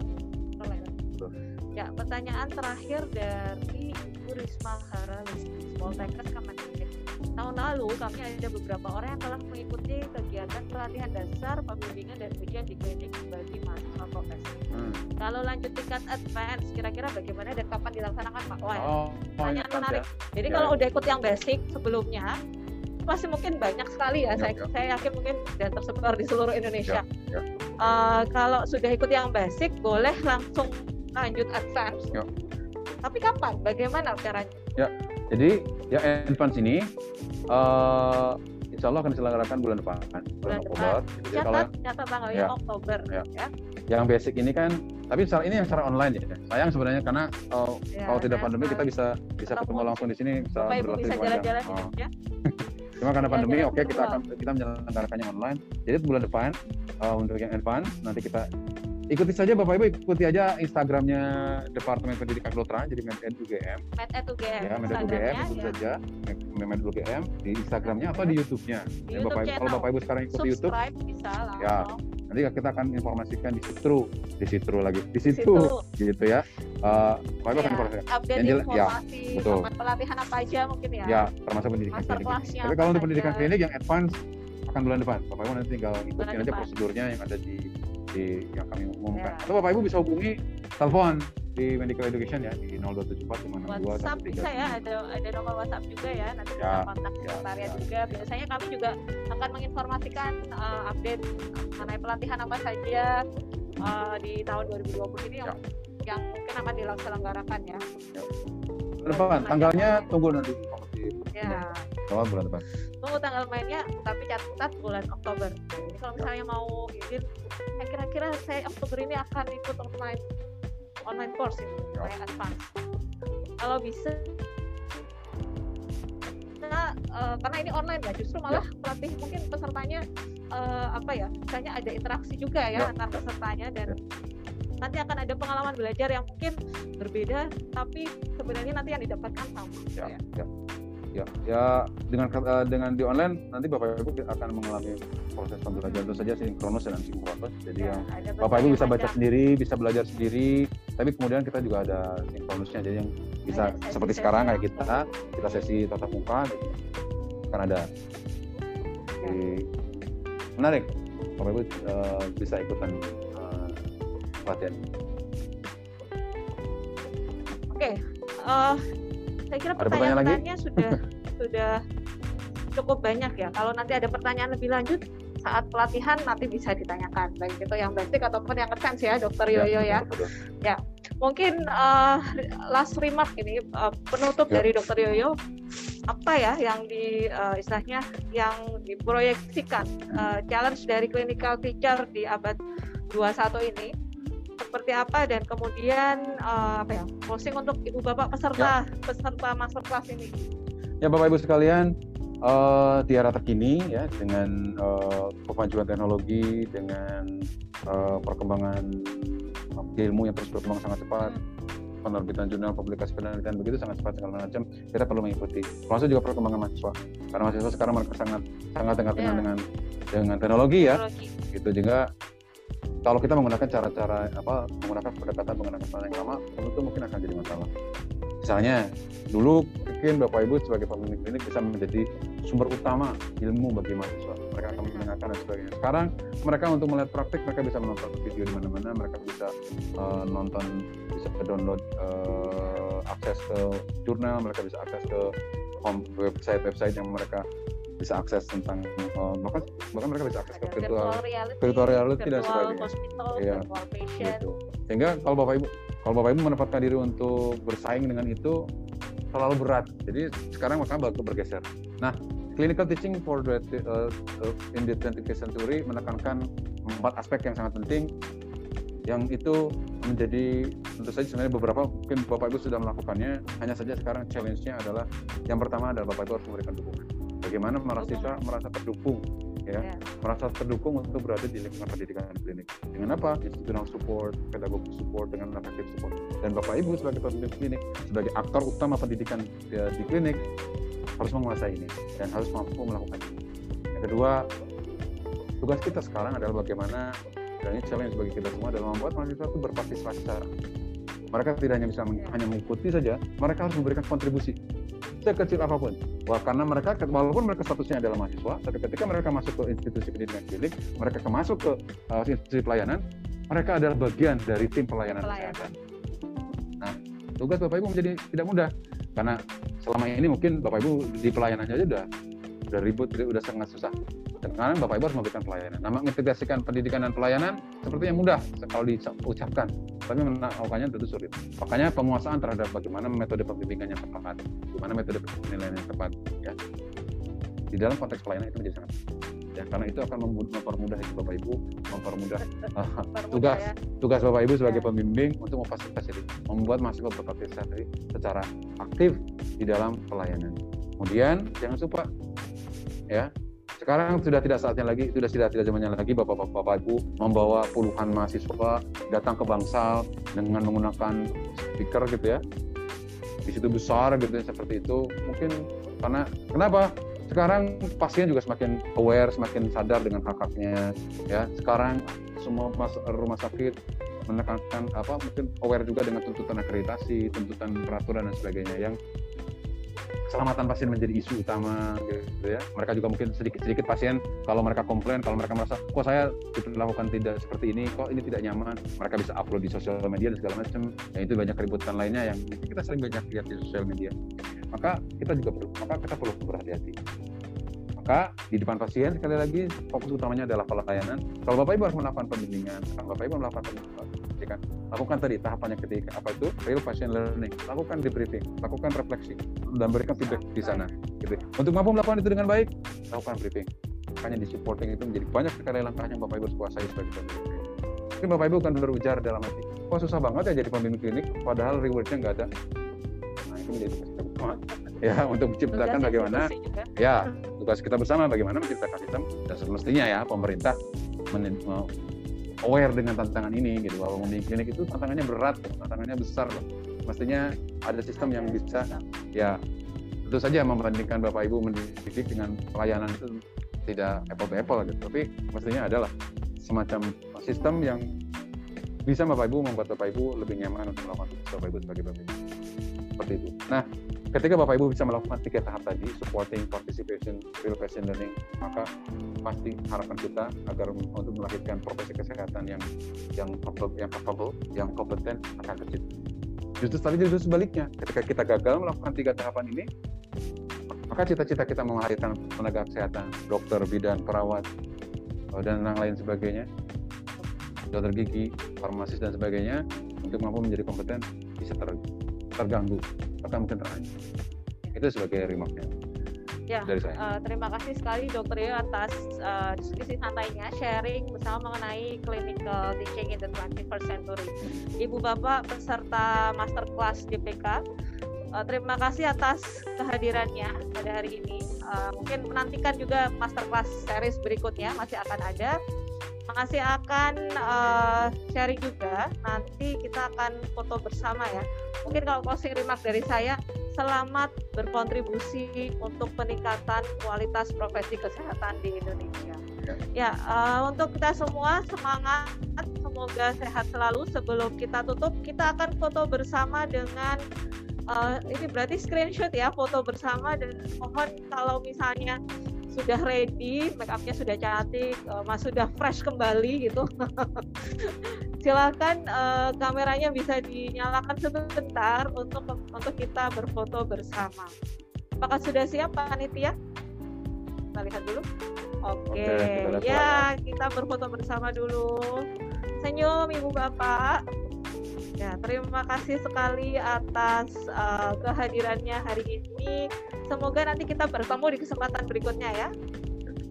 Betul. Ya, pertanyaan terakhir dari Ibu Risma Haralisti, Poltekkes Kemendikbud. Tahun lalu kami ada beberapa orang yang telah mengikuti kegiatan pelatihan dasar, pembimbingan dan ujian di klinik bagi mahasiswa profesi. Hmm. Kalau lanjut tingkat advance, kira-kira bagaimana dan kapan dilaksanakan Pak? Wah, oh, pertanyaan menarik. Ya. Jadi ya. kalau udah ikut yang basic sebelumnya, masih mungkin banyak sekali ya. ya saya, ya. saya yakin mungkin sudah tersebar di seluruh Indonesia. Ya, ya. Uh, kalau sudah ikut yang basic, boleh langsung lanjut advance. Ya. Tapi kapan? Bagaimana caranya? Ya, jadi ya advance ini uh, Insya Allah akan diselenggarakan bulan depan, bulan, bulan Oktober. Depan. Jadi catat, kalau catat tanggalnya ya, Oktober. Ya. ya. Yang basic ini kan, tapi secara ini yang secara online ya. Sayang sebenarnya karena uh, ya, kalau tidak pandemi kita bisa bisa ketemu langsung di sini, bisa berlatih bisa jalan-jalan oh. ya. Cuma karena iya, pandemi, oke okay, kita akan kita menyelenggarakannya online. Jadi bulan depan uh, untuk yang advance nanti kita ikuti saja Bapak Ibu ikuti aja Instagramnya Departemen Pendidikan Kedokteran jadi Med UGM. Med UGM. Ya Med UGM ikuti ya. saja Med UGM di Instagramnya atau di YouTube-nya. Di ya, YouTube Bapak, kalau Bapak Ibu sekarang ikuti YouTube, bisa lah. Ya. Nanti kita akan informasikan di situ, di situ lagi, di situ, gitu ya. Uh, Bapak Ibu ya, akan informasikan. Update yang informasi, ya, betul. pelatihan apa aja mungkin ya. Ya, termasuk pendidikan klinik. Tapi kalau untuk pendidikan klinik yang advance akan bulan depan. Bapak Ibu nanti tinggal ikutin aja prosedurnya yang ada di di yang kami umumkan. Ya. Atau Bapak Ibu bisa hubungi telepon di Medical Education ya di 0274 WhatsApp bisa ya ada ada nomor WhatsApp juga ya nanti ya, bisa kontak ya, sekretariat ya. juga biasanya kami juga akan menginformasikan uh, update mengenai pelatihan apa saja uh, di tahun 2020 ini ya. yang yang mungkin akan dilaksanakan ya. ya. Depan tanggalnya tunggu nanti Ya. Awal bulan depan. Tunggu tanggal mainnya, tapi catat bulan Oktober. Jadi kalau misalnya mau izin, ya kira-kira saya Oktober ini akan ikut online online course ini, ya. yang advance. Kalau bisa karena uh, karena ini online ya justru malah ya. pelatih mungkin pesertanya uh, apa ya misalnya ada interaksi juga ya, ya. antar pesertanya dan ya. Nanti akan ada pengalaman belajar yang mungkin berbeda tapi sebenarnya nanti yang didapatkan sama. Ya, ya. ya ya. Ya dengan uh, dengan di online nanti bapak ibu akan mengalami proses pembelajaran itu saja sinkronus dan sinkronus jadi ya, yang bapak ibu bisa baca sendiri bisa belajar sendiri. Tapi kemudian kita juga ada sinkronusnya jadi yang bisa ada seperti sekarang kayak kita kita sesi tatap muka gitu. akan ada. Jadi, menarik. Bapak ibu uh, bisa ikutan oke okay. uh, saya kira pertanyaan-pertanyaannya sudah sudah cukup banyak ya. Kalau nanti ada pertanyaan lebih lanjut saat pelatihan nanti bisa ditanyakan baik itu yang basic ataupun yang advance ya, Dokter ya, Yoyo ya. Ya, ya. mungkin uh, last remark ini uh, penutup ya. dari Dokter Yoyo apa ya yang di uh, istilahnya yang diproyeksikan uh, challenge dari clinical teacher di abad 21 ini seperti apa dan kemudian uh, apa ya closing untuk ibu bapak peserta ya. peserta masterclass ini. Ya bapak ibu sekalian uh, tiara terkini ya dengan uh, kemajuan teknologi dengan uh, perkembangan ilmu yang terus berkembang sangat cepat. Hmm penerbitan jurnal publikasi penelitian begitu sangat cepat segala macam kita perlu mengikuti termasuk juga perkembangan mahasiswa karena mahasiswa sekarang mereka sangat sangat dengar yeah. dengan dengan teknologi ya teknologi. gitu juga kalau kita menggunakan cara-cara apa menggunakan pendekatan pendekatan yang lama tentu mungkin akan jadi masalah. Misalnya dulu mungkin bapak ibu sebagai pemimpin klinik bisa menjadi sumber utama ilmu bagi mahasiswa. Mereka akan mendengarkan dan sebagainya. Sekarang mereka untuk melihat praktik mereka bisa menonton video di mana-mana mereka bisa uh, nonton bisa download uh, akses ke jurnal mereka bisa akses ke website-website yang mereka bisa akses tentang uh, bahkan bahkan mereka bisa akses ke virtual reality, virtual reality dan sebagainya. Hospital, ya, gitu. Sehingga kalau bapak ibu kalau bapak ibu menempatkan diri untuk bersaing dengan itu terlalu berat. Jadi sekarang maka baru bergeser. Nah, clinical teaching for the uh, uh in the 21st century menekankan empat aspek yang sangat penting yang itu menjadi tentu saja sebenarnya beberapa mungkin bapak ibu sudah melakukannya hanya saja sekarang challenge-nya adalah yang pertama adalah bapak ibu harus memberikan dukungan bagaimana mahasiswa merasa terdukung ya yeah. merasa terdukung untuk berada di lingkungan pendidikan klinik dengan apa institutional support pedagogic support dengan affective support dan bapak ibu sebagai pemimpin klinik sebagai aktor utama pendidikan di, di klinik harus menguasai ini dan harus mampu melakukan ini yang kedua tugas kita sekarang adalah bagaimana dan ini challenge bagi kita semua adalah membuat mahasiswa itu berpartisipasi secara Mereka tidak hanya bisa Ya. hanya mengikuti saja, mereka harus memberikan kontribusi sekecil apa pun. Wah, karena mereka walaupun mereka statusnya adalah mahasiswa, tapi ketika mereka masuk ke institusi pendidikan klinik, mereka masuk ke uh, institusi pelayanan, mereka adalah bagian dari tim pelayanan, Pelayanan. kesehatan. Nah, tugas Bapak Ibu menjadi tidak mudah karena selama ini mungkin Bapak Ibu di pelayanan aja udah udah ribut, udah sangat susah. Sekarang Bapak Ibu harus memberikan pelayanan. Nah, mengintegrasikan pendidikan dan pelayanan sepertinya mudah kalau diucapkan, tapi melakukannya tentu sulit. Makanya penguasaan terhadap bagaimana metode pembimbingan yang tepat, bagaimana metode penilaian yang tepat, ya. Di dalam konteks pelayanan itu menjadi sangat ya karena itu akan mempermudah hidup Bapak Ibu, mempermudah uh, Permudah tugas ya. tugas Bapak Ibu sebagai Ya. pembimbing untuk memfasilitasi itu, membuat mahasiswa berpartisipasi secara aktif di dalam pelayanan. Kemudian jangan lupa ya sekarang sudah tidak saatnya lagi, sudah tidak tidak zamannya lagi bapak-bapak bapak ibu membawa puluhan mahasiswa datang ke bangsal dengan menggunakan speaker gitu ya, di situ besar gitu seperti itu. Mungkin karena kenapa? Sekarang pasien juga semakin aware, semakin sadar dengan hak-haknya. Ya, sekarang semua rumah sakit menekankan apa mungkin aware juga dengan tuntutan akreditasi, tuntutan peraturan dan sebagainya yang keselamatan pasien menjadi isu utama gitu ya. Mereka juga mungkin sedikit-sedikit pasien kalau mereka komplain, kalau mereka merasa kok saya diperlakukan tidak seperti ini, kok ini tidak nyaman, mereka bisa upload di sosial media dan segala macam. Ya itu banyak keributan lainnya yang kita sering banyak lihat di sosial media. Maka kita juga perlu, maka kita perlu berhati-hati. Maka di depan pasien sekali lagi fokus utamanya adalah pelayanan. Kalau Bapak Ibu harus melakukan pembimbingan, kalau Bapak Ibu melakukan pendidikan, lakukan tadi tahapannya ketika apa itu real patient learning, lakukan debriefing, lakukan refleksi dan berikan feedback di sana. Gitu. Untuk mampu melakukan itu dengan baik, lakukan briefing. Makanya di supporting itu menjadi banyak sekali langkah yang Bapak Ibu harus kuasai sebagai pembimbing. Mungkin Bapak Ibu akan berujar dalam hati, kok susah banget ya jadi pembimbing klinik, padahal rewardnya nggak ada. Nah itu menjadi ya untuk menciptakan Tugas bagaimana ya tugas kita bersama bagaimana menciptakan sistem dan semestinya ya pemerintah men- aware dengan tantangan ini gitu. Bahwa membimbing klinik itu tantangannya berat tantangannya besar loh. Mestinya ada sistem yang bisa ya tentu saja membandingkan bapak ibu mendidik dengan pelayanan itu tidak apple to apple gitu. Tapi mestinya adalah semacam sistem yang bisa bapak ibu membuat bapak ibu lebih nyaman untuk melakukan bapak ibu sebagai pemimpin. Seperti itu. Nah ketika Bapak Ibu bisa melakukan tiga tahap tadi, supporting, participation, real patient learning, maka pasti harapan kita agar untuk melahirkan profesi kesehatan yang yang yang capable, yang kompeten akan tercipta. Justru tadi justru sebaliknya, ketika kita gagal melakukan tiga tahapan ini, maka cita-cita kita melahirkan tenaga kesehatan, dokter, bidan, perawat, eh, dan yang lain sebagainya, dokter gigi, farmasis dan sebagainya, untuk mampu menjadi kompeten bisa ter- terganggu bahkan mungkin terancam. Itu sebagai remarknya Ya, dari saya. eh, terima kasih sekali Dokter Yo atas eh, diskusi santainya, sharing bersama mengenai clinical teaching in the 21st century. Ibu Bapak peserta masterclass DPK, eh, terima kasih atas kehadirannya pada hari ini. Eh, mungkin menantikan juga masterclass series berikutnya masih akan ada. Masih akan eh, sharing juga. Nanti kita akan foto bersama ya. Mungkin kalau closing remark dari saya, selamat berkontribusi untuk peningkatan kualitas profesi kesehatan di Indonesia. Ya. Eh, untuk kita semua semangat, semoga sehat selalu. Sebelum kita tutup, kita akan foto bersama dengan eh, ini berarti screenshot ya, foto bersama dan mohon kalau misalnya sudah ready, make upnya sudah cantik, eh, mas sudah fresh kembali gitu. silakan eh, kameranya bisa dinyalakan sebentar untuk untuk kita berfoto bersama. Apakah sudah siap panitia? Kita lihat dulu. Oke, Oke, kita lihat ya kita berfoto bersama dulu. Senyum ibu bapak. Ya, terima kasih sekali atas eh, kehadirannya hari ini. Semoga nanti kita bertemu di kesempatan berikutnya ya.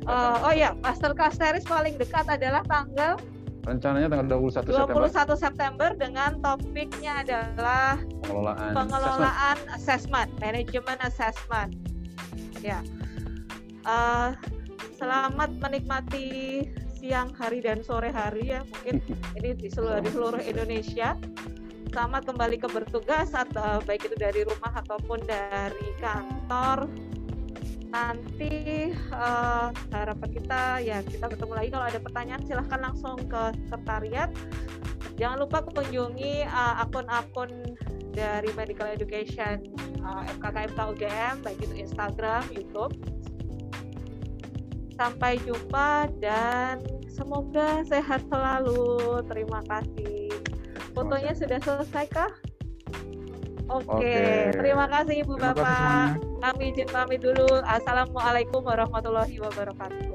Eh, oh ya, masterclass series paling dekat adalah tanggal Rencananya tanggal 21 September 21 September dengan topiknya adalah pengelolaan assessment. pengelolaan assessment, manajemen assessment. Ya, Eh, selamat menikmati siang hari dan sore hari ya mungkin ini di seluruh di seluruh Indonesia. Selamat kembali ke bertugas atau baik itu dari rumah ataupun dari kantor. Nanti eh, harapan kita ya kita bertemu lagi kalau ada pertanyaan silahkan langsung ke sekretariat Jangan lupa kunjungi uh, akun-akun dari Medical Education uh, FKKMK UGM, baik itu Instagram, YouTube. Sampai jumpa dan semoga sehat selalu. Terima kasih. Fotonya sudah selesai kah? Oke, okay. okay. terima kasih Ibu terima Bapak. Kasih. Kami izin pamit dulu. Assalamualaikum warahmatullahi wabarakatuh.